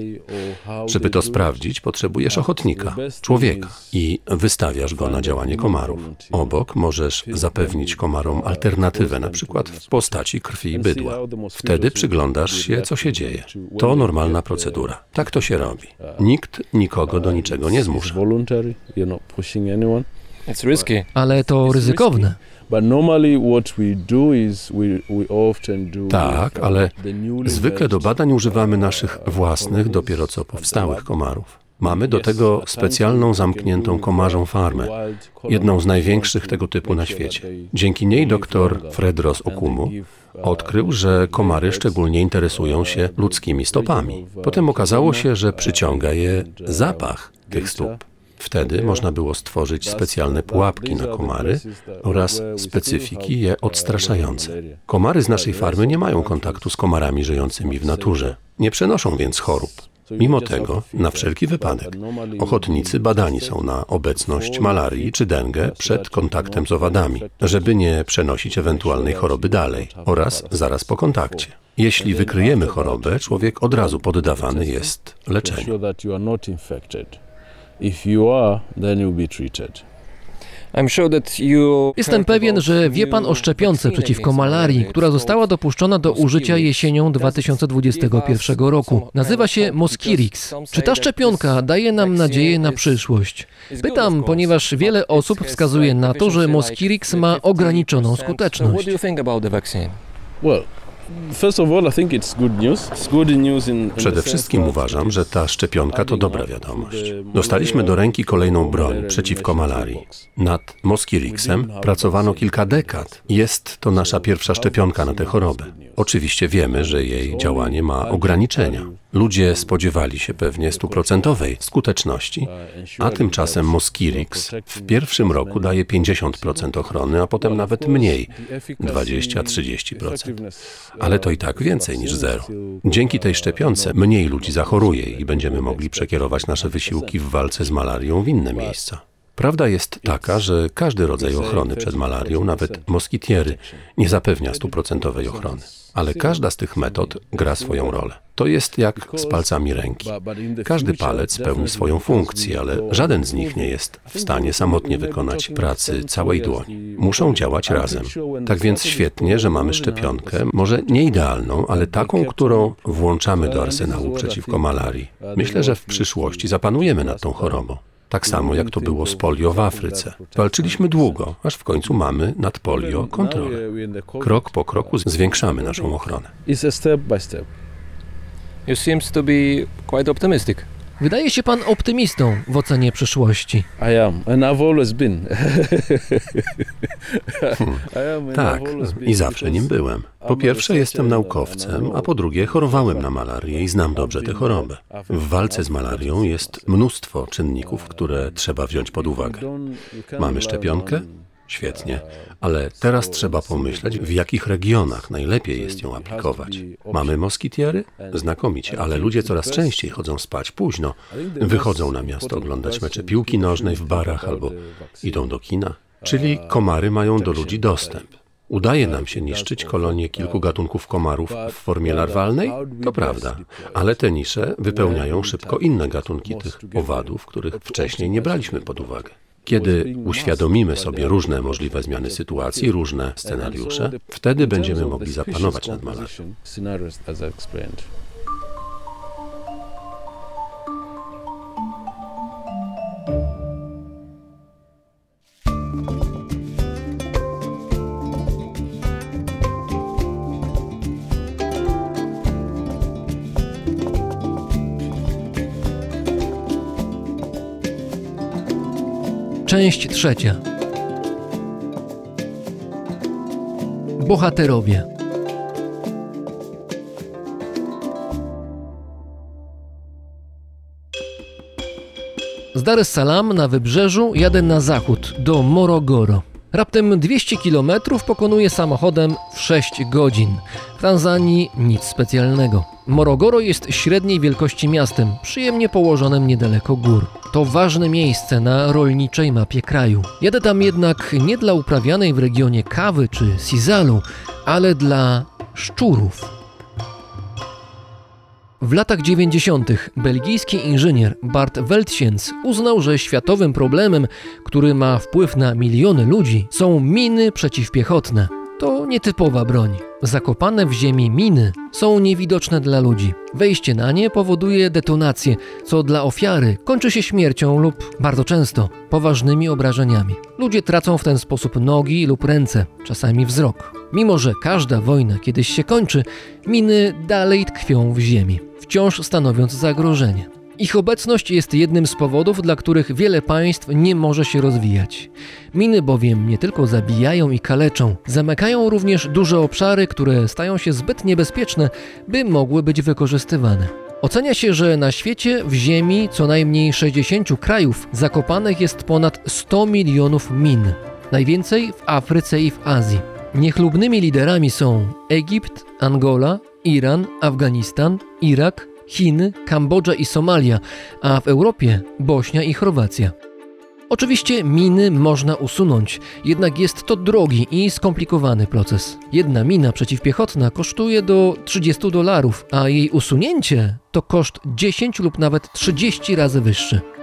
Żeby to sprawdzić, potrzebujesz ochotnika, człowieka i wystawiasz go na działanie komarów. Obok możesz zapewnić komarom alternatywę, na przykład w postaci krwi bydła. Wtedy przyglądasz się, co się dzieje. To normalna procedura. Tak to się robi. Nikt nikogo do niczego nie zmusza. voluntary. You're not pushing anyone. It's risky. Ale to ryzykowne. But normally what we do is we, we often do Tak, ale zwykle do badań używamy uh, naszych własnych, dopiero co powstałych komarów. Mamy do tego specjalną zamkniętą komarzą farmę, jedną z największych tego typu na świecie. Dzięki niej dr Fredros Okumu odkrył, że komary szczególnie interesują się ludzkimi stopami. Potem okazało się, że przyciąga je zapach tych stóp. Wtedy można było stworzyć specjalne pułapki na komary oraz specyfiki je odstraszające. Komary z naszej farmy nie mają kontaktu z komarami żyjącymi w naturze. Nie przenoszą więc chorób. Mimo tego, na wszelki wypadek, ochotnicy badani są na obecność malarii czy dengę przed kontaktem z owadami, żeby nie przenosić ewentualnej choroby dalej oraz zaraz po kontakcie. Jeśli wykryjemy chorobę, człowiek od razu poddawany jest leczeniu. Jestem pewien, że wie Pan o szczepionce przeciwko malarii, która została dopuszczona do użycia jesienią 2021 roku. Nazywa się Moskirix. Czy ta szczepionka daje nam nadzieję na przyszłość? Pytam, ponieważ wiele osób wskazuje na to, że Moskirix ma ograniczoną skuteczność. Well, think Przede wszystkim uważam, że ta szczepionka to dobra wiadomość. Dostaliśmy do ręki kolejną broń przeciwko malarii. Nad Moskirixem pracowano kilka dekad. Jest to nasza pierwsza szczepionka na tę chorobę. Oczywiście wiemy, że jej działanie ma ograniczenia. Ludzie spodziewali się pewnie stuprocentowej skuteczności, a tymczasem Moskirix w pierwszym roku daje 50% ochrony, a potem nawet mniej 20-30%. Ale to i tak więcej niż zero. Dzięki tej szczepionce mniej ludzi zachoruje i będziemy mogli przekierować nasze wysiłki w walce z malarią w inne miejsca. Prawda jest taka, że każdy rodzaj ochrony przed malarią, nawet moskitiery, nie zapewnia stuprocentowej ochrony. Ale każda z tych metod gra swoją rolę. To jest jak z palcami ręki. Każdy palec pełni swoją funkcję, ale żaden z nich nie jest w stanie samotnie wykonać pracy całej dłoni. Muszą działać razem. Tak więc świetnie, że mamy szczepionkę, może nie idealną, ale taką, którą włączamy do arsenału przeciwko malarii. Myślę, że w przyszłości zapanujemy nad tą chorobą. Tak samo jak to było z polio w Afryce. Walczyliśmy długo, aż w końcu mamy nad polio kontrolę. Krok po kroku zwiększamy naszą ochronę. You seems to be quite optimistic. Wydaje się pan optymistą w ocenie przyszłości. I am, and I've always been. Tak, i zawsze nim byłem. Po pierwsze, jestem naukowcem, a po drugie, chorowałem na malarię i znam dobrze tę chorobę. W walce z malarią jest mnóstwo czynników, które trzeba wziąć pod uwagę. Mamy szczepionkę? Świetnie, ale teraz trzeba pomyśleć, w jakich regionach najlepiej jest ją aplikować. Mamy moskitiery? Znakomicie, ale ludzie coraz częściej chodzą spać późno. Wychodzą na miasto oglądać mecze piłki nożnej w barach albo idą do kina. Czyli komary mają do ludzi dostęp. Udaje nam się niszczyć kolonie kilku gatunków komarów w formie larwalnej? To prawda, ale te nisze wypełniają szybko inne gatunki tych owadów, których wcześniej nie braliśmy pod uwagę. Kiedy uświadomimy sobie różne możliwe zmiany sytuacji, różne scenariusze, wtedy będziemy mogli zapanować nad malarią. Część trzecia. Bohaterowie. Z Dar es Salaam na wybrzeżu jadę na zachód, do Morogoro. Raptem 200 km pokonuję samochodem w 6 godzin. W Tanzanii nic specjalnego. Morogoro jest średniej wielkości miastem, przyjemnie położonym niedaleko gór. To ważne miejsce na rolniczej mapie kraju. Jadę tam jednak nie dla uprawianej w regionie kawy czy sizalu, ale dla szczurów. W latach 90. belgijski inżynier Bart Weltjens uznał, że światowym problemem, który ma wpływ na miliony ludzi, są miny przeciwpiechotne. To nietypowa broń. Zakopane w ziemi miny są niewidoczne dla ludzi. Wejście na nie powoduje detonację, co dla ofiary kończy się śmiercią lub bardzo często poważnymi obrażeniami. Ludzie tracą w ten sposób nogi lub ręce, czasami wzrok. Mimo, że każda wojna kiedyś się kończy, miny dalej tkwią w ziemi, wciąż stanowiąc zagrożenie. Ich obecność jest jednym z powodów, dla których wiele państw nie może się rozwijać. Miny bowiem nie tylko zabijają i kaleczą, zamykają również duże obszary, które stają się zbyt niebezpieczne, by mogły być wykorzystywane. Ocenia się, że na świecie w Ziemi co najmniej 60 krajów zakopanych jest ponad 100 milionów min. Najwięcej w Afryce i w Azji. Niechlubnymi liderami są Egipt, Angola, Iran, Afganistan, Irak, Chiny, Kambodża i Somalia, a w Europie Bośnia i Chorwacja. Oczywiście miny można usunąć, jednak jest to drogi i skomplikowany proces. Jedna mina przeciwpiechotna kosztuje do 30 dolarów, a jej usunięcie to koszt 10 lub nawet 30 razy wyższy.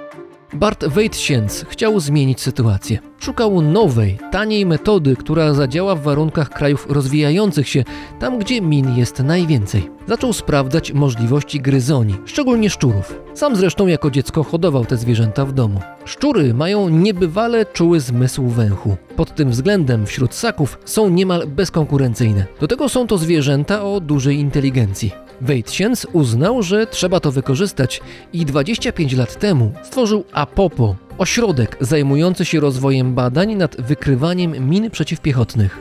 Bart Weitsienz chciał zmienić sytuację. Szukał nowej, taniej metody, która zadziała w warunkach krajów rozwijających się, tam gdzie min jest najwięcej. Zaczął sprawdzać możliwości gryzoni, szczególnie szczurów. Sam zresztą jako dziecko hodował te zwierzęta w domu. Szczury mają niebywale czuły zmysł węchu. Pod tym względem wśród ssaków są niemal bezkonkurencyjne. Do tego są to zwierzęta o dużej inteligencji. Weitsienz uznał, że trzeba to wykorzystać i 25 lat temu stworzył APOPO, ośrodek zajmujący się rozwojem badań nad wykrywaniem min przeciwpiechotnych.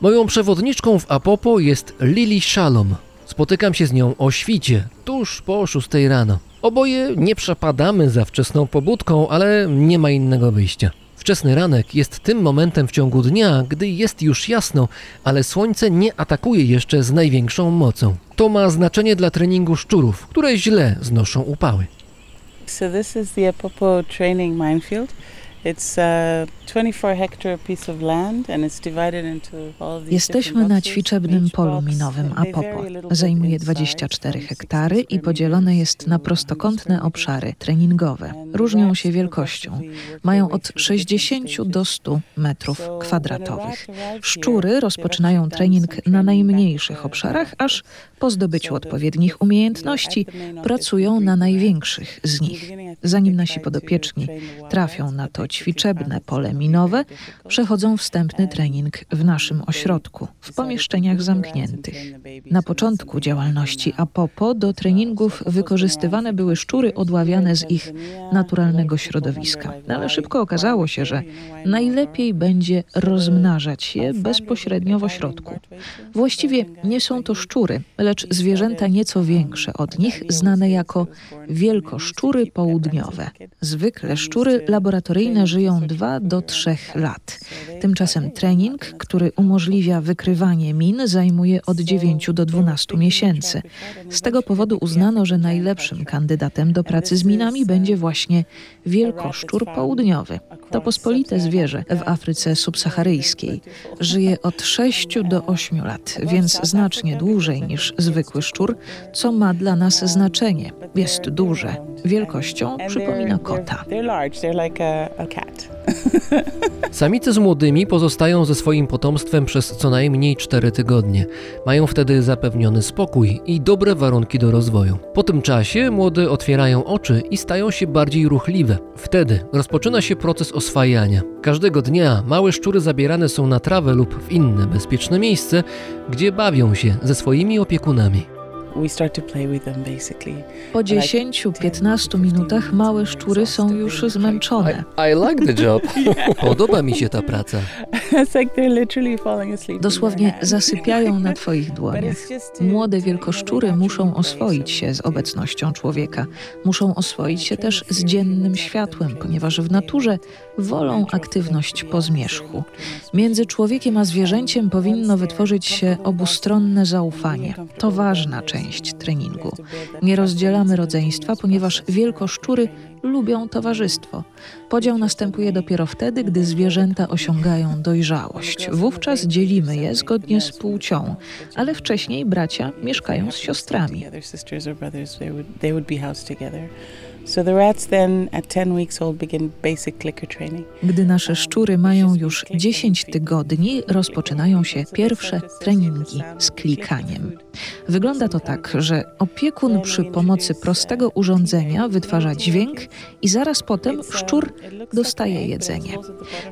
Moją przewodniczką w APOPO jest Lili Shalom. Spotykam się z nią o świcie, tuż po 6 rano. Oboje nie przepadamy za wczesną pobudką, ale nie ma innego wyjścia. Wczesny ranek jest tym momentem w ciągu dnia, gdy jest już jasno, ale słońce nie atakuje jeszcze z największą mocą. To ma znaczenie dla treningu szczurów, które źle znoszą upały. So this is the Apopo training minefield. It's a 24 hectare piece of land and it's divided into all these Jesteśmy na ćwiczebnym polu minowym Apopo. Zajmuje 24 hektary i podzielone jest na prostokątne obszary treningowe. Różnią się wielkością. Mają od 60 do 100 metrów kwadratowych. Szczury rozpoczynają trening na najmniejszych obszarach, aż po zdobyciu odpowiednich umiejętności pracują na największych z nich. Zanim nasi podopieczni trafią na to ćwiczebne pole minowe, przechodzą wstępny trening w naszym ośrodku, w pomieszczeniach zamkniętych. Na początku działalności APOPO do treningów wykorzystywane były szczury odławiane z ich naturalnego środowiska, ale szybko okazało się, że najlepiej będzie rozmnażać je bezpośrednio w ośrodku. Właściwie nie są to szczury, lecz zwierzęta nieco większe od nich, znane jako wielkoszczury południowe. Zwykle szczury laboratoryjne żyją 2 do 3 lat. Tymczasem trening, który umożliwia wykrywanie min, zajmuje od 9 do 12 miesięcy. Z tego powodu uznano, że najlepszym kandydatem do pracy z minami będzie właśnie wielkoszczur południowy. To pospolite zwierzę w Afryce subsaharyjskiej. Żyje od 6 do 8 lat, więc znacznie dłużej niż zwykły szczur, co ma dla nas znaczenie. Jest duże. Wielkością przypomina kota. Cat. Samice z młodymi pozostają ze swoim potomstwem przez co najmniej 4 tygodnie. Mają wtedy zapewniony spokój i dobre warunki do rozwoju. Po tym czasie młode otwierają oczy i stają się bardziej ruchliwe. Wtedy rozpoczyna się proces oswajania. Każdego dnia małe szczury zabierane są na trawę lub w inne bezpieczne miejsce, gdzie bawią się ze swoimi opiekunami. We start to play with them basically. Po 10-15 minutach małe szczury są już zmęczone. I like the job. Podoba mi się ta praca. It's like they're literally falling asleep. in your Dosłownie zasypiają na Twoich dłoniach. Młode wielkoszczury muszą oswoić się z obecnością człowieka. Muszą oswoić się też z dziennym światłem, ponieważ w naturze wolą aktywność po zmierzchu. Między człowiekiem a zwierzęciem powinno wytworzyć się obustronne zaufanie. To ważna część treningu. Nie rozdzielamy rodzeństwa, ponieważ wielkoszczury lubią towarzystwo. Podział następuje dopiero wtedy, gdy zwierzęta osiągają dojrzałość. Wówczas dzielimy je zgodnie z płcią, ale wcześniej bracia mieszkają z siostrami. Together, sisters or brothers, they would they would be housed together. So the rats then at 10 weeks old begin basic clicker training. Gdy nasze szczury mają już 10 tygodni, rozpoczynają się pierwsze treningi z klikaniem. Wygląda to tak, że opiekun przy pomocy prostego urządzenia wytwarza dźwięk i zaraz potem szczur dostaje jedzenie.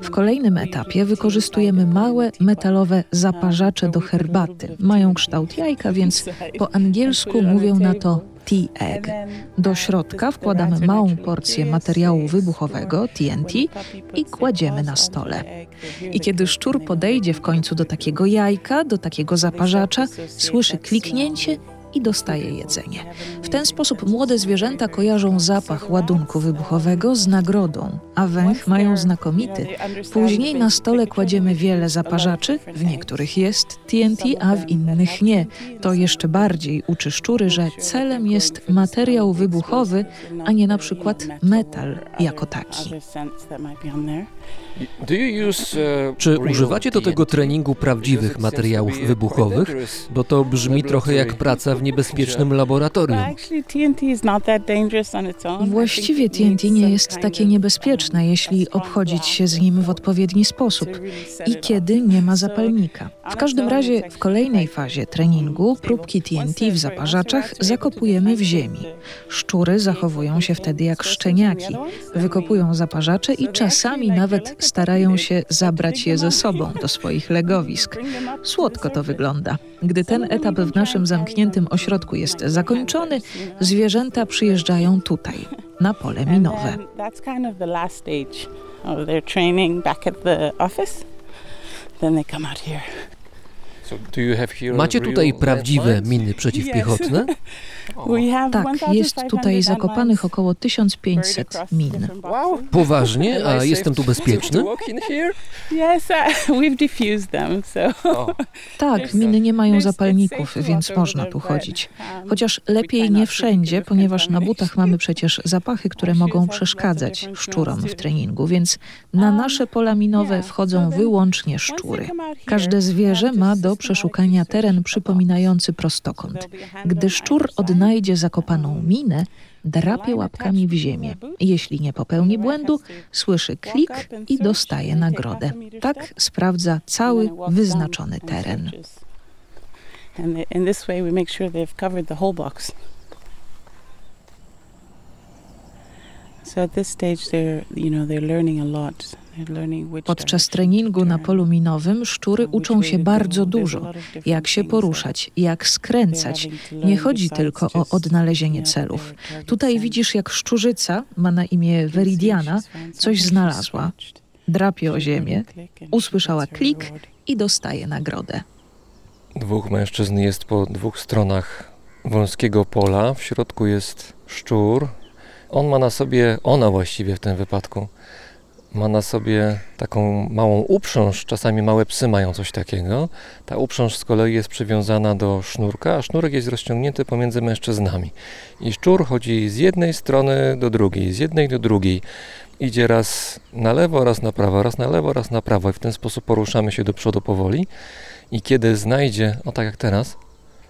W kolejnym etapie wykorzystujemy małe metalowe zaparzacze do herbaty. Mają kształt jajka, więc po angielsku mówią na to T-egg. Do środka wkładamy małą porcję materiału wybuchowego TNT i kładziemy na stole. I kiedy szczur podejdzie w końcu do takiego jajka, do takiego zaparzacza, słyszy kliknięcie i dostaje jedzenie. W ten sposób młode zwierzęta kojarzą zapach ładunku wybuchowego z nagrodą, a węch mają znakomity. Później na stole kładziemy wiele zaparzaczy, w niektórych jest TNT, a w innych nie. To jeszcze bardziej uczy szczury, że celem jest materiał wybuchowy, a nie na przykład metal jako taki. Czy używacie do tego treningu prawdziwych materiałów wybuchowych? Bo to brzmi trochę jak praca w niebezpiecznym laboratorium. Właściwie TNT nie jest takie niebezpieczne, jeśli obchodzić się z nim w odpowiedni sposób i kiedy nie ma zapalnika. W każdym razie w kolejnej fazie treningu próbki TNT w zaparzaczach zakopujemy w ziemi. Szczury zachowują się wtedy jak szczeniaki. Wykopują zaparzacze i czasami nawet starają się zabrać je ze sobą do swoich legowisk. Słodko to wygląda. Gdy ten etap w naszym zamkniętym ośrodku jest zakończony, zwierzęta przyjeżdżają tutaj, na pole minowe. Macie tutaj prawdziwe miny przeciwpiechotne? Tak, jest tutaj zakopanych około 1500 min. Poważnie? A jestem tu bezpieczny? Tak, miny nie mają zapalników, więc można tu chodzić. Chociaż lepiej nie wszędzie, ponieważ na butach mamy przecież zapachy, które mogą przeszkadzać szczurom w treningu, więc na nasze pola minowe wchodzą wyłącznie szczury. Każde zwierzę ma do przeszukania teren przypominający prostokąt. Gdy szczur odnajdzie zakopaną minę, drapie łapkami w ziemię. Jeśli nie popełni błędu, słyszy klik i dostaje nagrodę. Tak sprawdza cały wyznaczony teren. Podczas treningu na polu minowym szczury uczą się bardzo dużo, jak się poruszać, jak skręcać. Nie chodzi tylko o odnalezienie celów. Tutaj widzisz, jak szczurzyca, ma na imię Veridiana, coś znalazła. Drapie o ziemię, usłyszała klik i dostaje nagrodę. Dwóch mężczyzn jest po dwóch stronach wąskiego pola. W środku jest szczur. On ma na sobie, ona właściwie w tym wypadku, ma na sobie taką małą uprząż, czasami małe psy mają coś takiego. Ta uprząż z kolei jest przywiązana do sznurka, a sznurek jest rozciągnięty pomiędzy mężczyznami. I szczur chodzi z jednej strony do drugiej, z jednej do drugiej. Idzie raz na lewo, raz na prawo, raz na lewo, raz na prawo i w ten sposób poruszamy się do przodu powoli. I kiedy znajdzie, o tak jak teraz,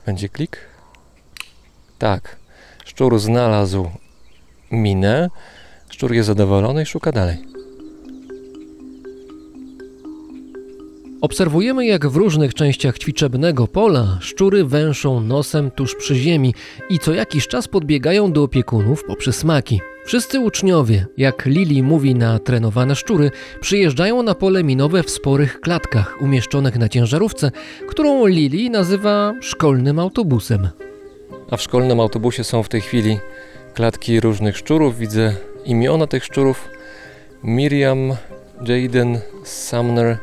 będzie klik. Tak, szczur znalazł minę, szczur jest zadowolony i szuka dalej. Obserwujemy, jak w różnych częściach ćwiczebnego pola szczury węszą nosem tuż przy ziemi i co jakiś czas podbiegają do opiekunów po przysmaki. Wszyscy uczniowie, jak Lili mówi na trenowane szczury, przyjeżdżają na pole minowe w sporych klatkach umieszczonych na ciężarówce, którą Lili nazywa szkolnym autobusem. A w szkolnym autobusie są w tej chwili klatki różnych szczurów. Widzę imiona tych szczurów. Miriam, Jaden, Sumner,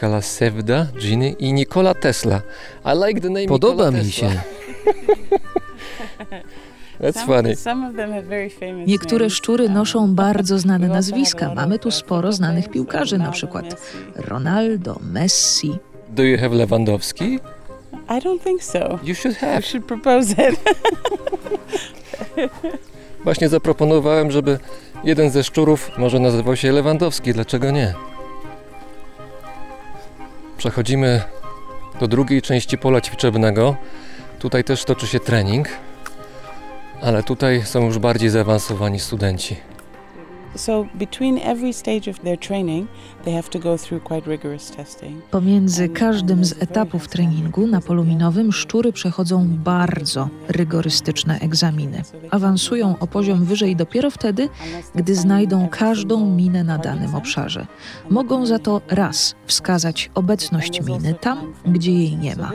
Kalasewda, Ginny i Nikola Tesla. I like the name Podoba Nikola mi Tesla. się. That's funny. Niektóre szczury noszą bardzo znane nazwiska. Mamy tu sporo znanych piłkarzy, na przykład Ronaldo, Messi. Do you have Lewandowski? I don't think so. You should have. You should propose it. Właśnie zaproponowałem, żeby jeden ze szczurów może nazywał się Lewandowski. Dlaczego nie? Przechodzimy do drugiej części pola ćwiczebnego. Tutaj też toczy się trening, ale tutaj są już bardziej zaawansowani studenci. Pomiędzy każdym z etapów treningu na polu minowym szczury przechodzą bardzo rygorystyczne egzaminy. Awansują o poziom wyżej dopiero wtedy, gdy znajdą każdą minę na danym obszarze. Mogą za to raz wskazać obecność miny tam, gdzie jej nie ma.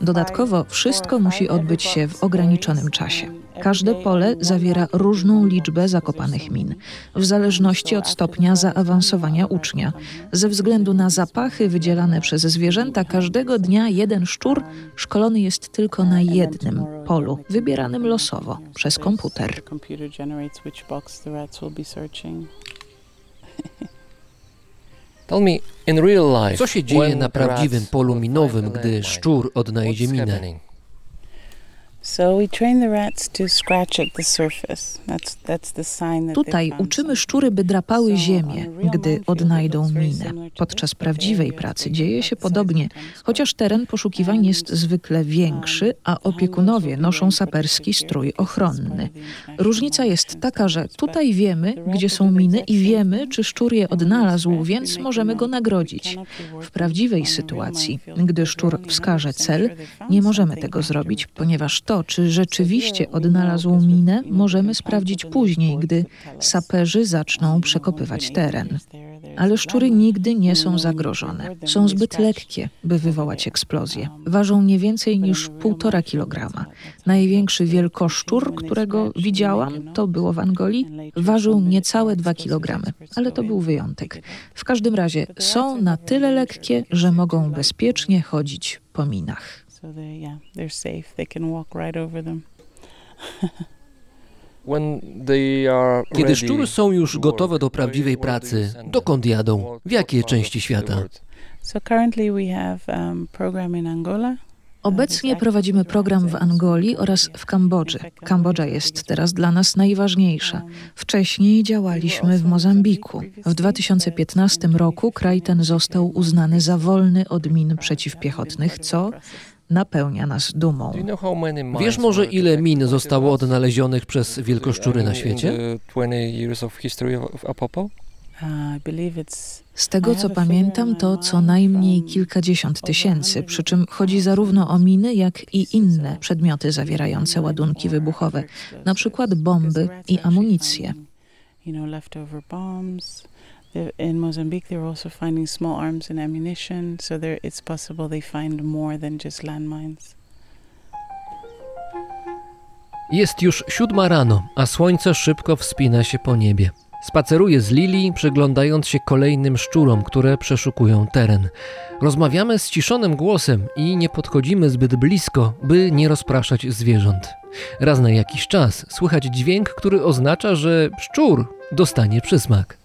Dodatkowo wszystko musi odbyć się w ograniczonym czasie. Każde pole zawiera różną liczbę zakopanych min, w zależności od stopnia zaawansowania ucznia. Ze względu na zapachy wydzielane przez zwierzęta, każdego dnia jeden szczur szkolony jest tylko na jednym polu, wybieranym losowo przez komputer. Co się dzieje na prawdziwym polu minowym, gdy szczur odnajdzie minę? Tutaj uczymy szczury, by drapały ziemię, gdy odnajdą minę. Podczas prawdziwej pracy dzieje się podobnie, chociaż teren poszukiwań jest zwykle większy, a opiekunowie noszą saperski strój ochronny. Różnica jest taka, że tutaj wiemy, gdzie są miny i wiemy, czy szczur je odnalazł, więc możemy go nagrodzić. W prawdziwej sytuacji, gdy szczur wskaże cel, nie możemy tego zrobić, ponieważ to, czy rzeczywiście odnalazł minę, możemy sprawdzić później, gdy saperzy zaczną przekopywać teren. Ale szczury nigdy nie są zagrożone. Są zbyt lekkie, by wywołać eksplozję. Ważą nie więcej niż 1,5 kg. Największy wielkoszczur, którego widziałam, to było w Angolii, ważył niecałe 2 kg, ale to był wyjątek. W każdym razie są na tyle lekkie, że mogą bezpiecznie chodzić po minach. So they yeah, they're safe. They can walk right over them. When they are Kiedy ready szczury są już to gotowe do where- prawdziwej pracy, dokąd jadą? What- W jakie części świata? world? So currently we have um, program in Angola. Obecnie prowadzimy program w Angolii oraz w Kambodży. Kambodża jest teraz dla nas najważniejsza. Wcześniej działaliśmy w Mozambiku. W 2015 roku kraj ten został uznany za wolny od min przeciwpiechotnych, co napełnia nas dumą. Wiesz może ile min zostało odnalezionych przez wielkoszczury na świecie? the 20 years of history of Apopo? Uh, Z tego co pamiętam, to co najmniej kilkadziesiąt tysięcy, przy czym chodzi zarówno o miny, jak i inne przedmioty zawierające ładunki wybuchowe, na przykład bomby i amunicję. you know, leftover bombs. In Mozambique, they're also finding small arms and ammunition, so it's possible they find more than just landmines. Jest już siódma rano, a słońce szybko wspina się po niebie. Spaceruję z Lili, przyglądając się kolejnym szczurom, które przeszukują teren. Rozmawiamy ściszonym głosem i nie podchodzimy zbyt blisko, by nie rozpraszać zwierząt. Raz na jakiś czas słychać dźwięk, który oznacza, że szczur dostanie przysmak.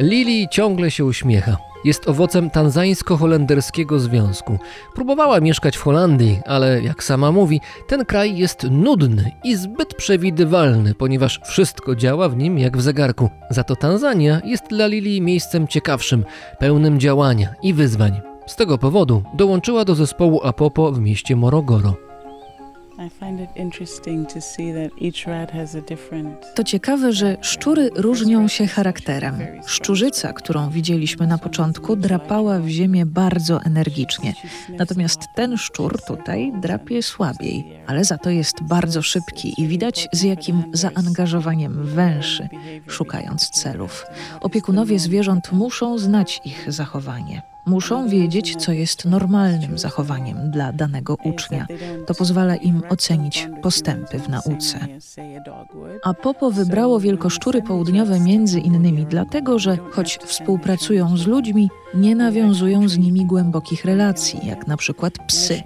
Lili ciągle się uśmiecha. Jest owocem tanzańsko-holenderskiego związku. Próbowała mieszkać w Holandii, ale jak sama mówi, ten kraj jest nudny i zbyt przewidywalny, ponieważ wszystko działa w nim jak w zegarku. Za to Tanzania jest dla Lili miejscem ciekawszym, pełnym działania i wyzwań. Z tego powodu dołączyła do zespołu Apopo w mieście Morogoro. To ciekawe, że szczury różnią się charakterem. Szczurzyca, którą widzieliśmy na początku, drapała w ziemię bardzo energicznie. Natomiast ten szczur tutaj drapie słabiej, ale za to jest bardzo szybki i widać z jakim zaangażowaniem węszy, szukając celów. Opiekunowie zwierząt muszą znać ich zachowanie. Muszą wiedzieć, co jest normalnym zachowaniem dla danego ucznia. To pozwala im ocenić postępy w nauce. A Popo wybrało wielkoszczury południowe między innymi dlatego, że choć współpracują z ludźmi, nie nawiązują z nimi głębokich relacji, jak na przykład psy.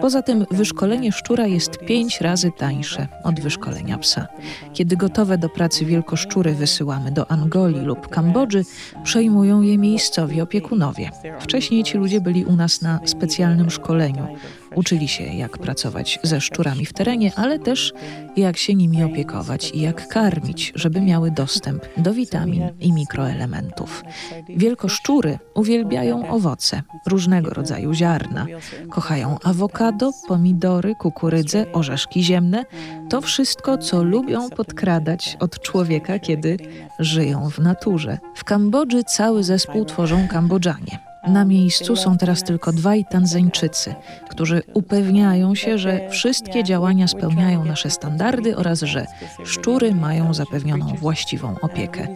Poza tym wyszkolenie szczura jest pięć razy tańsze od wyszkolenia psa. Kiedy gotowe do pracy wielkoszczury wysyłamy do Angolii lub Kambodży, przejmują je miejscowi opiekunowie. Wcześniej ci ludzie byli u nas na specjalnym szkoleniu. Uczyli się, jak pracować ze szczurami w terenie, ale też jak się nimi opiekować i jak karmić, żeby miały dostęp do witamin i mikroelementów. Wielkoszczury Uwielbiają owoce, różnego rodzaju ziarna. Kochają awokado, pomidory, kukurydzę, orzeszki ziemne. To wszystko, co lubią podkradać od człowieka, kiedy żyją w naturze. W Kambodży cały zespół tworzą Kambodżanie. Na miejscu są teraz tylko dwaj Tanzańczycy, którzy upewniają się, że wszystkie działania spełniają nasze standardy oraz że szczury mają zapewnioną właściwą opiekę.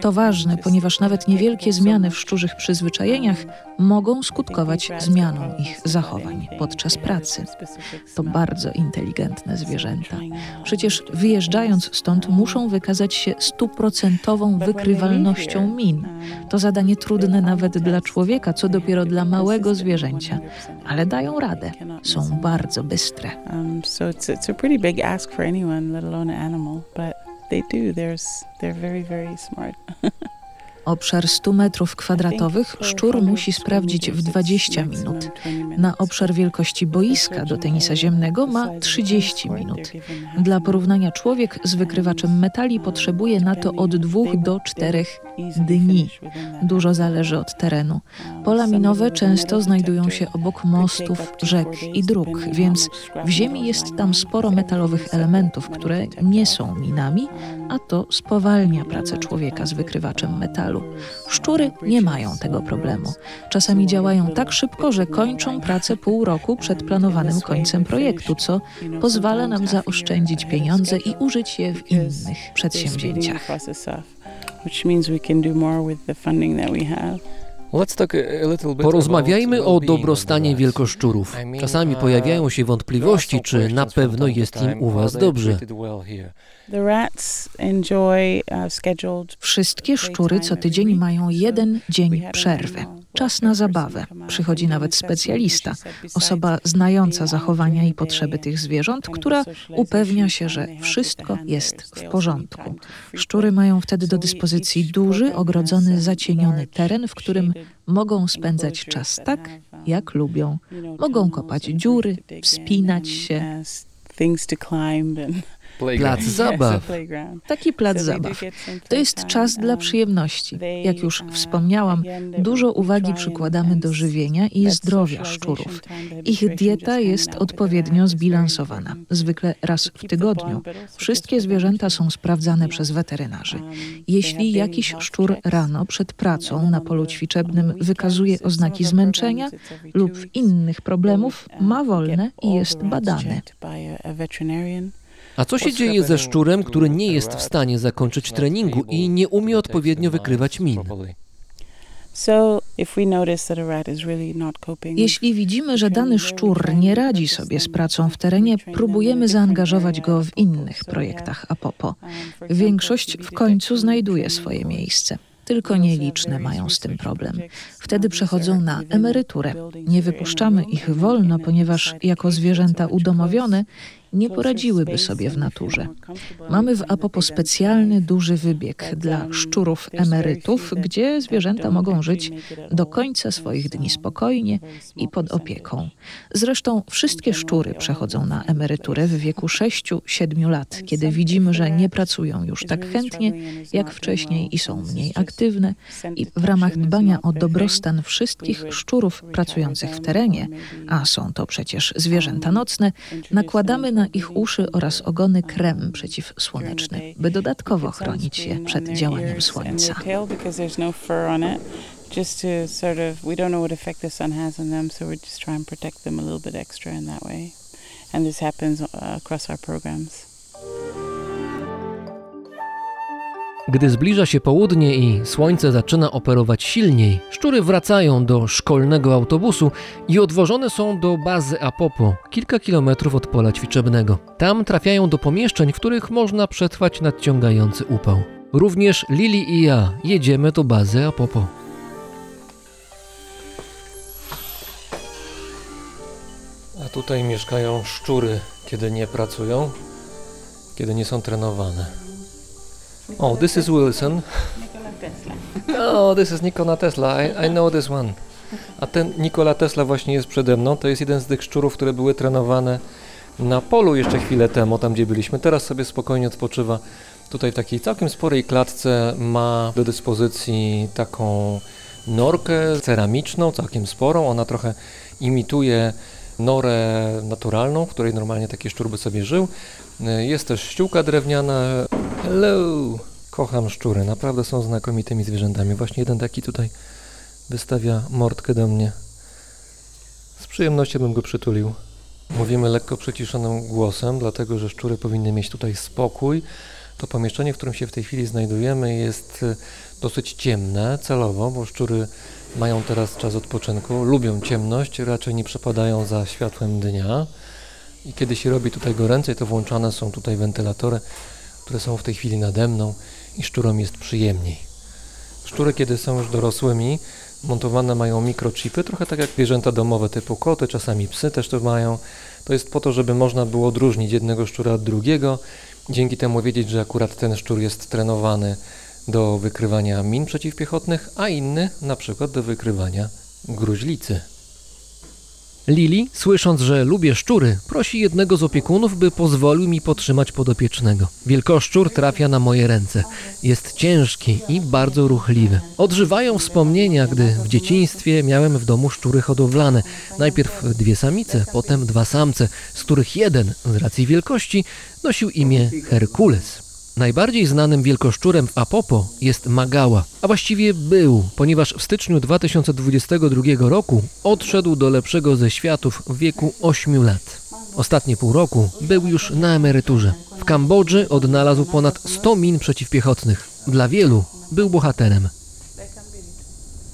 To ważne, ponieważ nawet niewielkie zmiany w szczurzych przyzwyczajeniach mogą skutkować zmianą ich zachowań podczas pracy. To bardzo inteligentne zwierzęta. Przecież wyjeżdżając stąd muszą wykazać się stuprocentową wykrywalnością min. To zadanie trudne nawet dla człowieka, co dopiero dla małego zwierzęcia, ale dają radę. Są bardzo bystre. Um, so it's, it's a pretty big ask for anyone, let alone an animal, but they do. They're, they're very, very smart. Obszar 100 metrów kwadratowych szczur musi sprawdzić w 20 minut. Na obszar wielkości boiska do tenisa ziemnego ma 30 minut. Dla porównania człowiek z wykrywaczem metali potrzebuje na to od 2 do 4 dni. Dużo zależy od terenu. Pola minowe często znajdują się obok mostów, rzek i dróg, więc w ziemi jest tam sporo metalowych elementów, które nie są minami, a to spowalnia pracę człowieka z wykrywaczem metalu. Szczury nie mają tego problemu. Czasami działają tak szybko, że kończą pracę pół roku przed planowanym końcem projektu, co pozwala nam zaoszczędzić pieniądze i użyć je w innych przedsięwzięciach. We have. Porozmawiajmy o dobrostanie wielkoszczurów. Czasami pojawiają się wątpliwości, czy na pewno jest im u Was dobrze. Uh, Wszystkie szczury co tydzień mają jeden dzień przerwy. Czas na zabawę. Przychodzi nawet specjalista, osoba znająca zachowania i potrzeby tych zwierząt, która upewnia się, że wszystko jest w porządku. Szczury mają wtedy do dyspozycji duży, ogrodzony, zacieniony teren, w którym mogą spędzać czas tak, jak lubią. Mogą kopać dziury, wspinać się. things to climb Plac zabaw. Taki plac zabaw. To jest czas dla przyjemności. Jak już wspomniałam, dużo uwagi przykładamy do żywienia i zdrowia szczurów. Ich dieta jest odpowiednio zbilansowana, zwykle raz w tygodniu. Wszystkie zwierzęta są sprawdzane przez weterynarzy. Jeśli jakiś szczur rano przed pracą na polu ćwiczebnym wykazuje oznaki zmęczenia lub innych problemów, ma wolne i jest badany. A co się dzieje ze szczurem, który nie jest w stanie zakończyć treningu i nie umie odpowiednio wykrywać min? Jeśli widzimy, że dany szczur nie radzi sobie z pracą w terenie, próbujemy zaangażować go w innych projektach APOPO. Większość w końcu znajduje swoje miejsce. Tylko nieliczne mają z tym problem. Wtedy przechodzą na emeryturę. Nie wypuszczamy ich wolno, ponieważ jako zwierzęta udomowione nie poradziłyby sobie w naturze. Mamy w Apopo specjalny duży wybieg dla szczurów emerytów, gdzie zwierzęta mogą żyć do końca swoich dni spokojnie i pod opieką. Zresztą wszystkie szczury przechodzą na emeryturę w wieku 6-7 lat, kiedy widzimy, że nie pracują już tak chętnie jak wcześniej i są mniej aktywne. I w ramach dbania o dobrostan wszystkich szczurów pracujących w terenie, a są to przecież zwierzęta nocne, nakładamy na ich uszy oraz ogony krem przeciwsłoneczny, by dodatkowo chronić je przed działaniem słońca. Just to sort of, we don't know what effect the sun has on them, so we're just trying to protect them a little bit extra in that way. And this happens uh, across our programs. Gdy zbliża się południe i słońce zaczyna operować silniej, szczury wracają do szkolnego autobusu i odwożone są do bazy Apopo, kilka kilometrów od pola ćwiczebnego. Tam trafiają do pomieszczeń, w których można przetrwać nadciągający upał. Również Lili i ja jedziemy do bazy Apopo. A tutaj mieszkają szczury, kiedy nie pracują, kiedy nie są trenowane. Oh, this is Wilson. No, this is Nikola Tesla. I, I know this one. A ten Nikola Tesla właśnie jest przede mną. To jest jeden z tych szczurów, które były trenowane na polu jeszcze chwilę temu, tam gdzie byliśmy. Teraz sobie spokojnie odpoczywa. Tutaj w takiej całkiem sporej klatce ma do dyspozycji taką norkę ceramiczną, całkiem sporą. Ona trochę imituje norę naturalną, w której normalnie taki szczur by sobie żył. Jest też ściółka drewniana. Hello! Kocham szczury, naprawdę są znakomitymi zwierzętami. Właśnie jeden taki tutaj wystawia mordkę do mnie. Z przyjemnością bym go przytulił. Mówimy lekko przyciszonym głosem, dlatego że szczury powinny mieć tutaj spokój. To pomieszczenie, w którym się w tej chwili znajdujemy, jest e, dosyć ciemne celowo, bo szczury mają teraz czas odpoczynku, lubią ciemność, raczej nie przepadają za światłem dnia. I kiedy się robi tutaj goręcej, to włączane są tutaj wentylatory, które są w tej chwili nade mną i szczurom jest przyjemniej. Szczury, kiedy są już dorosłymi, montowane mają mikrochipy, trochę tak jak zwierzęta domowe typu koty, czasami psy też to mają. To jest po to, żeby można było odróżnić jednego szczura od drugiego, dzięki temu wiedzieć, że akurat ten szczur jest trenowany do wykrywania min przeciwpiechotnych, a inny na przykład do wykrywania gruźlicy. Lili, słysząc, że lubię szczury, prosi jednego z opiekunów, by pozwolił mi potrzymać podopiecznego. Wielkoszczur trafia na moje ręce. Jest ciężki i bardzo ruchliwy. Odżywają wspomnienia, gdy w dzieciństwie miałem w domu szczury hodowlane. Najpierw dwie samice, potem dwa samce, z których jeden, z racji wielkości, nosił imię Herkules. Najbardziej znanym wielkoszczurem w Apopo jest Magała, a właściwie był, ponieważ w styczniu 2022 roku odszedł do lepszego ze światów w wieku 8 lat. Ostatnie pół roku był już na emeryturze. W Kambodży odnalazł ponad 100 min przeciwpiechotnych. Dla wielu był bohaterem.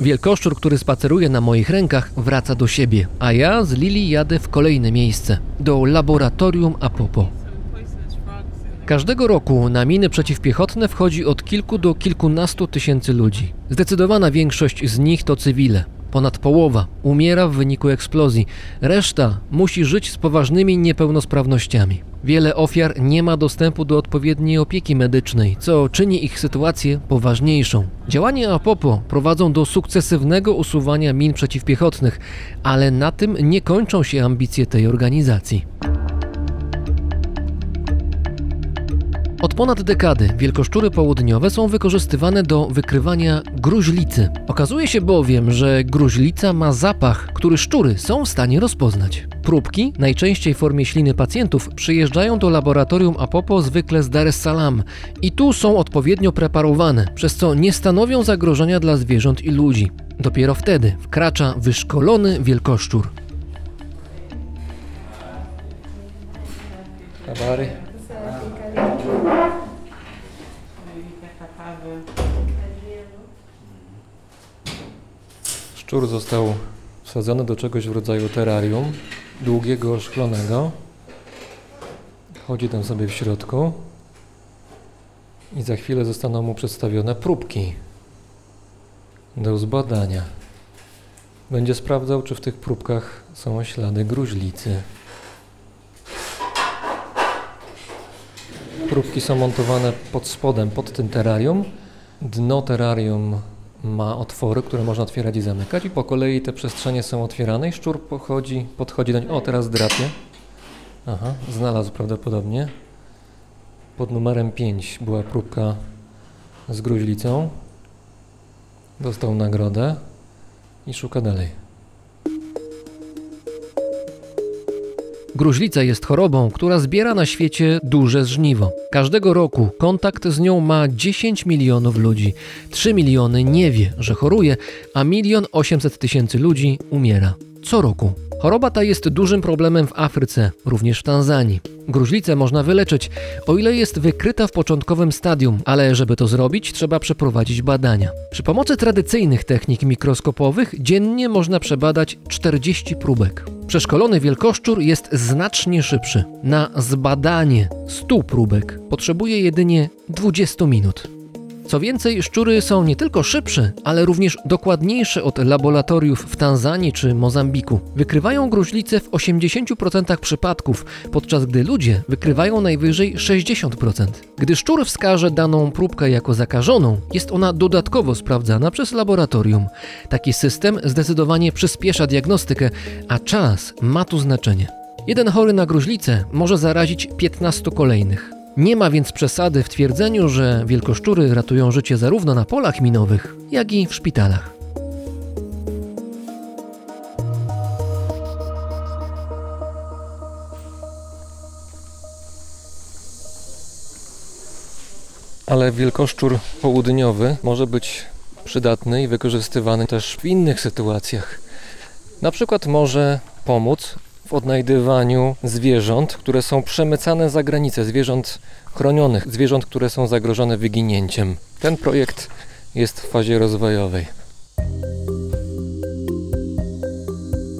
Wielkoszczur, który spaceruje na moich rękach, wraca do siebie, a ja z Lili jadę w kolejne miejsce do laboratorium Apopo. Każdego roku na miny przeciwpiechotne wchodzi od kilku do kilkunastu tysięcy ludzi. Zdecydowana większość z nich to cywile. Ponad połowa umiera w wyniku eksplozji, reszta musi żyć z poważnymi niepełnosprawnościami. Wiele ofiar nie ma dostępu do odpowiedniej opieki medycznej, co czyni ich sytuację poważniejszą. Działania APOPO prowadzą do sukcesywnego usuwania min przeciwpiechotnych, ale na tym nie kończą się ambicje tej organizacji. Od ponad dekady wielkoszczury południowe są wykorzystywane do wykrywania gruźlicy. Okazuje się bowiem, że gruźlica ma zapach, który szczury są w stanie rozpoznać. Próbki, najczęściej w formie śliny pacjentów, przyjeżdżają do laboratorium Apopo zwykle z Dar es Salaam i tu są odpowiednio preparowane, przez co nie stanowią zagrożenia dla zwierząt i ludzi. Dopiero wtedy wkracza wyszkolony wielkoszczur. Szczur został wsadzony do czegoś w rodzaju terrarium, długiego, szklonego. Chodzi tam sobie w środku i za chwilę zostaną mu przedstawione próbki do zbadania. Będzie sprawdzał, czy w tych próbkach są ślady gruźlicy. Próbki są montowane pod spodem, pod tym terrarium. Dno terrarium ma otwory, które można otwierać i zamykać i po kolei te przestrzenie są otwierane i szczur pochodzi, podchodzi do nich. O, teraz drapie. Aha, znalazł prawdopodobnie. Pod numerem 5 była próbka z gruźlicą. Dostał nagrodę i szuka dalej. Gruźlica jest chorobą, która zbiera na świecie duże żniwo. Każdego roku kontakt z nią ma 10 milionów ludzi. 3 miliony nie wie, że choruje, a milion 800 tysięcy ludzi umiera. Co roku. Choroba ta jest dużym problemem w Afryce, również w Tanzanii. Gruźlicę można wyleczyć, o ile jest wykryta w początkowym stadium, ale żeby to zrobić, trzeba przeprowadzić badania. Przy pomocy tradycyjnych technik mikroskopowych dziennie można przebadać 40 próbek. Przeszkolony wielkoszczur jest znacznie szybszy. Na zbadanie 100 próbek potrzebuje jedynie 20 minut. Co więcej, szczury są nie tylko szybsze, ale również dokładniejsze od laboratoriów w Tanzanii czy Mozambiku. Wykrywają gruźlicę w 80% przypadków, podczas gdy ludzie wykrywają najwyżej 60%. Gdy szczur wskaże daną próbkę jako zakażoną, jest ona dodatkowo sprawdzana przez laboratorium. Taki system zdecydowanie przyspiesza diagnostykę, a czas ma tu znaczenie. Jeden chory na gruźlicę może zarazić 15 kolejnych. Nie ma więc przesady w twierdzeniu, że wielkoszczury ratują życie zarówno na polach minowych, jak i w szpitalach. Ale wielkoszczur południowy może być przydatny i wykorzystywany też w innych sytuacjach. Na przykład może pomóc w odnajdywaniu zwierząt, które są przemycane za granicę, zwierząt chronionych, zwierząt, które są zagrożone wyginięciem. Ten projekt jest w fazie rozwojowej.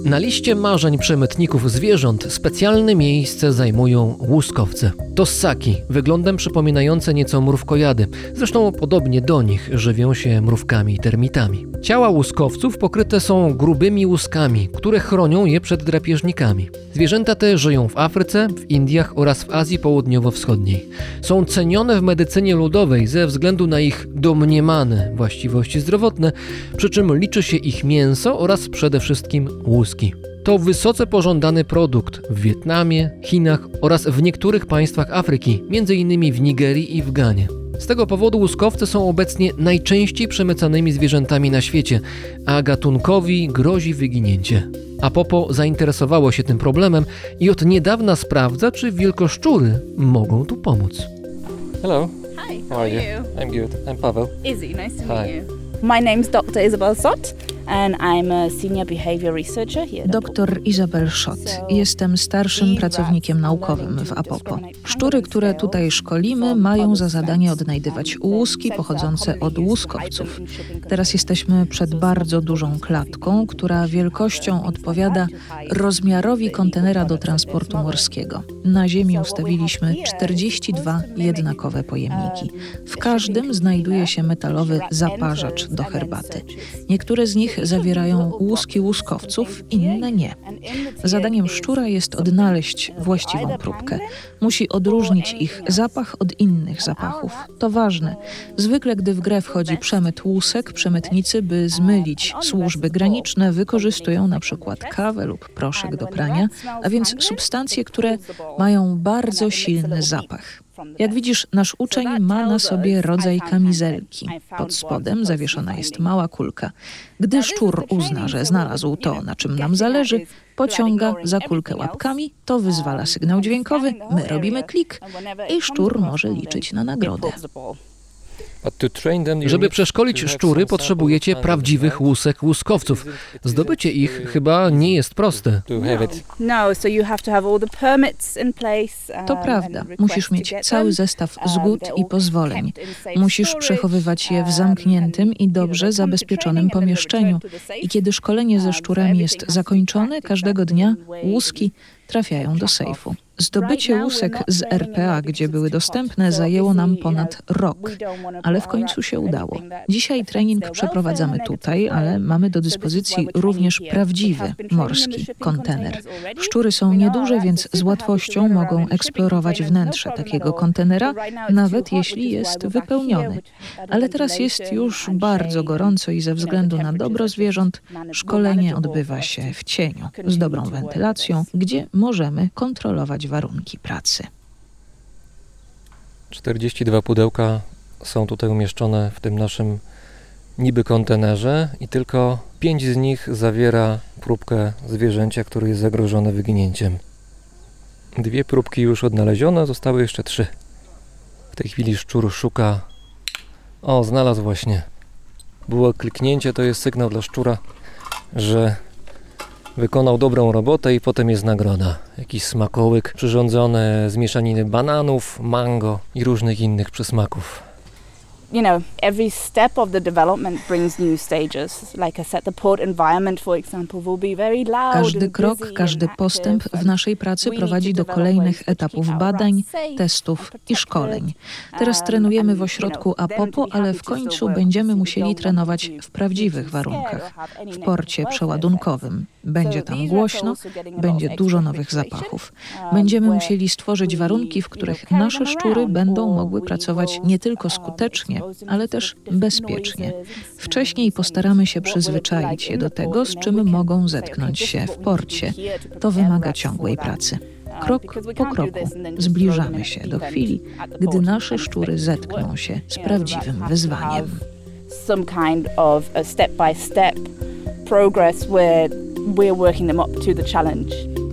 Na liście marzeń przemytników zwierząt specjalne miejsce zajmują łuskowce. To ssaki, wyglądem przypominające nieco mrówkojady. Zresztą podobnie do nich żywią się mrówkami i termitami. Ciała łuskowców pokryte są grubymi łuskami, które chronią je przed drapieżnikami. Zwierzęta te żyją w Afryce, w Indiach oraz w Azji Południowo-Wschodniej. Są cenione w medycynie ludowej ze względu na ich domniemane właściwości zdrowotne, przy czym liczy się ich mięso oraz przede wszystkim łuski. To wysoce pożądany produkt w Wietnamie, Chinach oraz w niektórych państwach Afryki, m.in. w Nigerii i w Ganie. Z tego powodu łuskowce są obecnie najczęściej przemycanymi zwierzętami na świecie, a gatunkowi grozi wyginięcie. A Popo zainteresowało się tym problemem i od niedawna sprawdza, czy wielkoszczury mogą tu pomóc. Hello. Hi, How are you? I'm good. I'm Paweł. Izzy, nice to Hi. meet you. My name's Dr. Isabel Sott, and I'm a senior behavior researcher here. at Dr Izabel Schott. Jestem starszym pracownikiem naukowym w Apopo. Szczury, które tutaj szkolimy, mają za zadanie odnajdywać łuski pochodzące od łuskowców. Teraz jesteśmy przed bardzo dużą klatką, która wielkością odpowiada rozmiarowi kontenera do transportu morskiego. Na ziemi ustawiliśmy 42 jednakowe pojemniki. W każdym znajduje się metalowy zaparzacz do herbaty. Niektóre z nich zawierają łuski łuskowców, inne nie. Zadaniem szczura jest odnaleźć właściwą próbkę. Musi odróżnić ich zapach od innych zapachów. To ważne. Zwykle, gdy w grę wchodzi przemyt łusek, przemytnicy, by zmylić służby graniczne, wykorzystują na przykład kawę lub proszek do prania, a więc substancje, które mają bardzo silny zapach. Jak widzisz, nasz uczeń ma na sobie rodzaj kamizelki. Pod spodem zawieszona jest mała kulka. Gdy szczur uzna, że znalazł to, na czym nam zależy, pociąga za kulkę łapkami, to wyzwala sygnał dźwiękowy, my robimy klik i szczur może liczyć na nagrodę. Żeby przeszkolić szczury, potrzebujecie prawdziwych łusek łuskowców. Zdobycie ich chyba nie jest proste. No, to place. um, prawda. Musisz mieć cały zestaw Um, zgód i pozwoleń. Musisz przechowywać je w um, zamkniętym i dobrze zabezpieczonym pomieszczeniu. I kiedy szkolenie ze szczurami jest zakończone, każdego dnia łuski trafiają do sejfu. Zdobycie łusek z RPA, gdzie były dostępne, zajęło nam ponad rok. Ale w końcu się udało. Dzisiaj trening przeprowadzamy tutaj, ale mamy do dyspozycji również prawdziwy morski kontener. Szczury są nieduże, więc z łatwością mogą eksplorować no wnętrze takiego kontenera, nawet jeśli jest wypełniony. Ale teraz jest już bardzo gorąco i ze względu na dobro zwierząt szkolenie odbywa się w cieniu, z dobrą wentylacją, gdzie możemy kontrolować warunki pracy. 42 pudełka są tutaj umieszczone w tym naszym niby kontenerze i tylko 5 z nich zawiera próbkę zwierzęcia, które jest zagrożone wyginięciem. Dwie próbki już odnalezione, zostały jeszcze trzy. W tej chwili szczur szuka. O, znalazł właśnie. Było kliknięcie, to jest sygnał dla szczura, że wykonał dobrą robotę i potem jest nagroda. Jakiś smakołyk przyrządzony z mieszaniny bananów, mango i różnych innych przysmaków. You know, every step of the development brings new stages. Like I said, the port environment, for example, will be very loud Każdy and krok, busy każdy postęp w naszej pracy prowadzi do kolejnych etapów badań, testów i szkoleń. Teraz trenujemy w ośrodku Apopo, ale w końcu będziemy musieli trenować w prawdziwych warunkach, w porcie przeładunkowym. Będzie tam głośno, będzie dużo nowych zapachów. Będziemy musieli stworzyć warunki, w których nasze szczury będą mogły pracować nie tylko skutecznie, ale też bezpiecznie. Wcześniej postaramy się przyzwyczaić je do tego, z czym mogą zetknąć się w porcie. To wymaga ciągłej pracy. Krok po kroku zbliżamy się do chwili, gdy nasze szczury zetkną się z prawdziwym wyzwaniem. some kind of step by step progress where we're working them up to the challenge.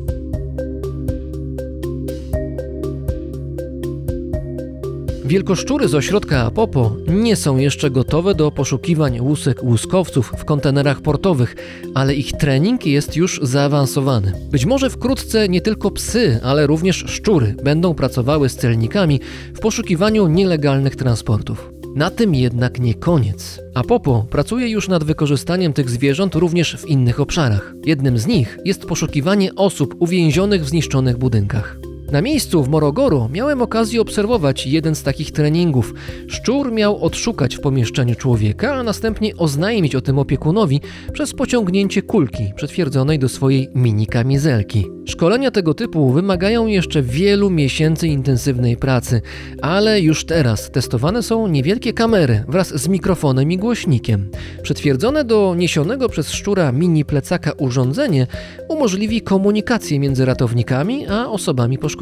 Wielkoszczury z ośrodka Apopo nie są jeszcze gotowe do poszukiwań łusek łuskowców w kontenerach portowych, ale ich trening jest już zaawansowany. Być może wkrótce nie tylko psy, ale również szczury będą pracowały z celnikami w poszukiwaniu nielegalnych transportów. Na tym jednak nie koniec. Apopo pracuje już nad wykorzystaniem tych zwierząt również w innych obszarach. Jednym z nich jest poszukiwanie osób uwięzionych w zniszczonych budynkach. Na miejscu w Morogoro miałem okazję obserwować jeden z takich treningów. Szczur miał odszukać w pomieszczeniu człowieka, a następnie oznajmić o tym opiekunowi przez pociągnięcie kulki przytwierdzonej do swojej mini kamizelki. Szkolenia tego typu wymagają jeszcze wielu miesięcy intensywnej pracy, ale już teraz testowane są niewielkie kamery wraz z mikrofonem i głośnikiem. Przytwierdzone do niesionego przez szczura mini plecaka urządzenie umożliwi komunikację między ratownikami a osobami poszkodowanymi.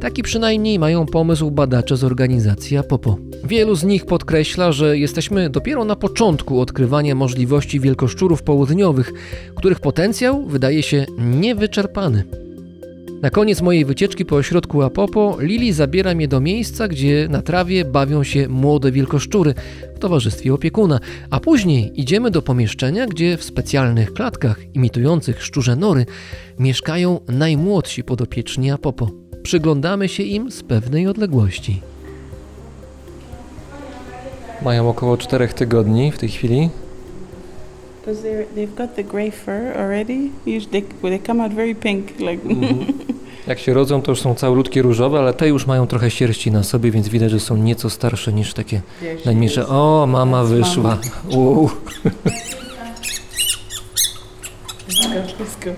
Taki przynajmniej mają pomysł badacze z organizacji Apopo. Wielu z nich podkreśla, że jesteśmy dopiero na początku odkrywania możliwości wielkoszczurów południowych, których potencjał wydaje się niewyczerpany. Na koniec mojej wycieczki po ośrodku Apopo Lili zabiera mnie do miejsca, gdzie na trawie bawią się młode wilkoszczury w towarzystwie opiekuna, a później idziemy do pomieszczenia, gdzie w specjalnych klatkach imitujących szczurze nory mieszkają najmłodsi podopieczni Apopo. Przyglądamy się im z pewnej odległości. Mają około 4 tygodni w tej chwili. Because they've got the grey fur already. Usually they, they come out very pink, like. Jak się rodzą, to już są całulutkie różowe, ale te już mają trochę sierści na sobie, więc widać, że są nieco starsze niż takie najmniejsze. O, mama wyszła. Uuu. Let's go, let's go.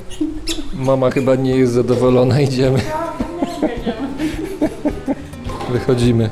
Mama chyba nie jest zadowolona, idziemy. Wychodzimy.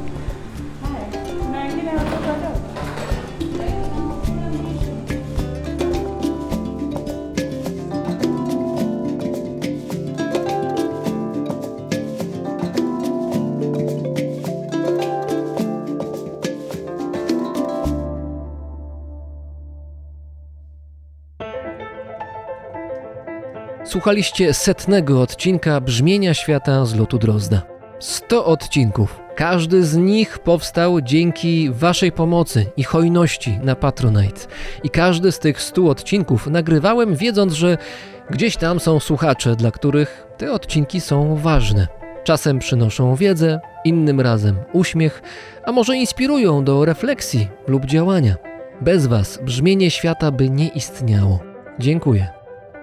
Słuchaliście setnego odcinka Brzmienia Świata z lotu Drozda. 100 odcinków. Każdy z nich powstał dzięki Waszej pomocy i hojności na Patronite. I każdy z tych 100 odcinków nagrywałem wiedząc, że gdzieś tam są słuchacze, dla których te odcinki są ważne. Czasem przynoszą wiedzę, innym razem uśmiech, a może inspirują do refleksji lub działania. Bez Was brzmienie świata by nie istniało. Dziękuję.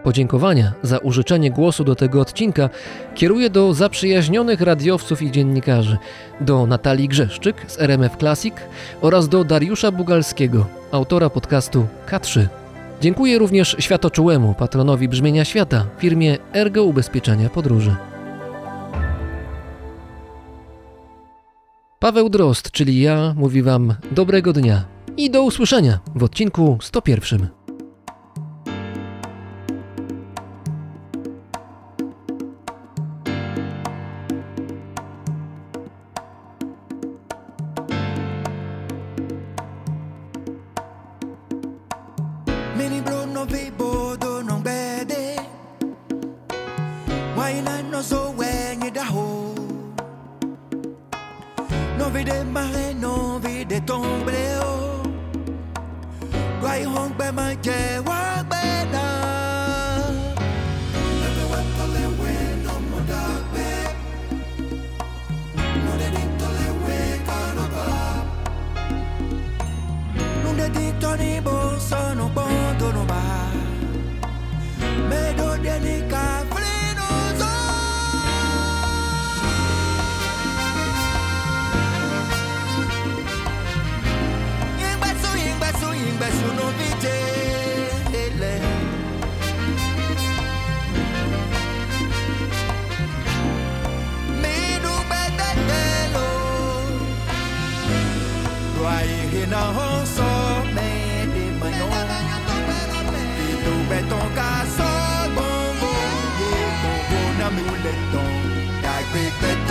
Podziękowania za użyczenie głosu do tego odcinka kieruję do zaprzyjaźnionych radiowców i dziennikarzy, do Natalii Grzeszczyk z RMF Classic oraz do Dariusza Bugalskiego, autora podcastu K3. Dziękuję również światoczułemu patronowi Brzmienia Świata, firmie Ergo Ubezpieczenia Podróży. Paweł Drost, czyli ja, mówi Wam dobrego dnia i do usłyszenia w odcinku 101. big big.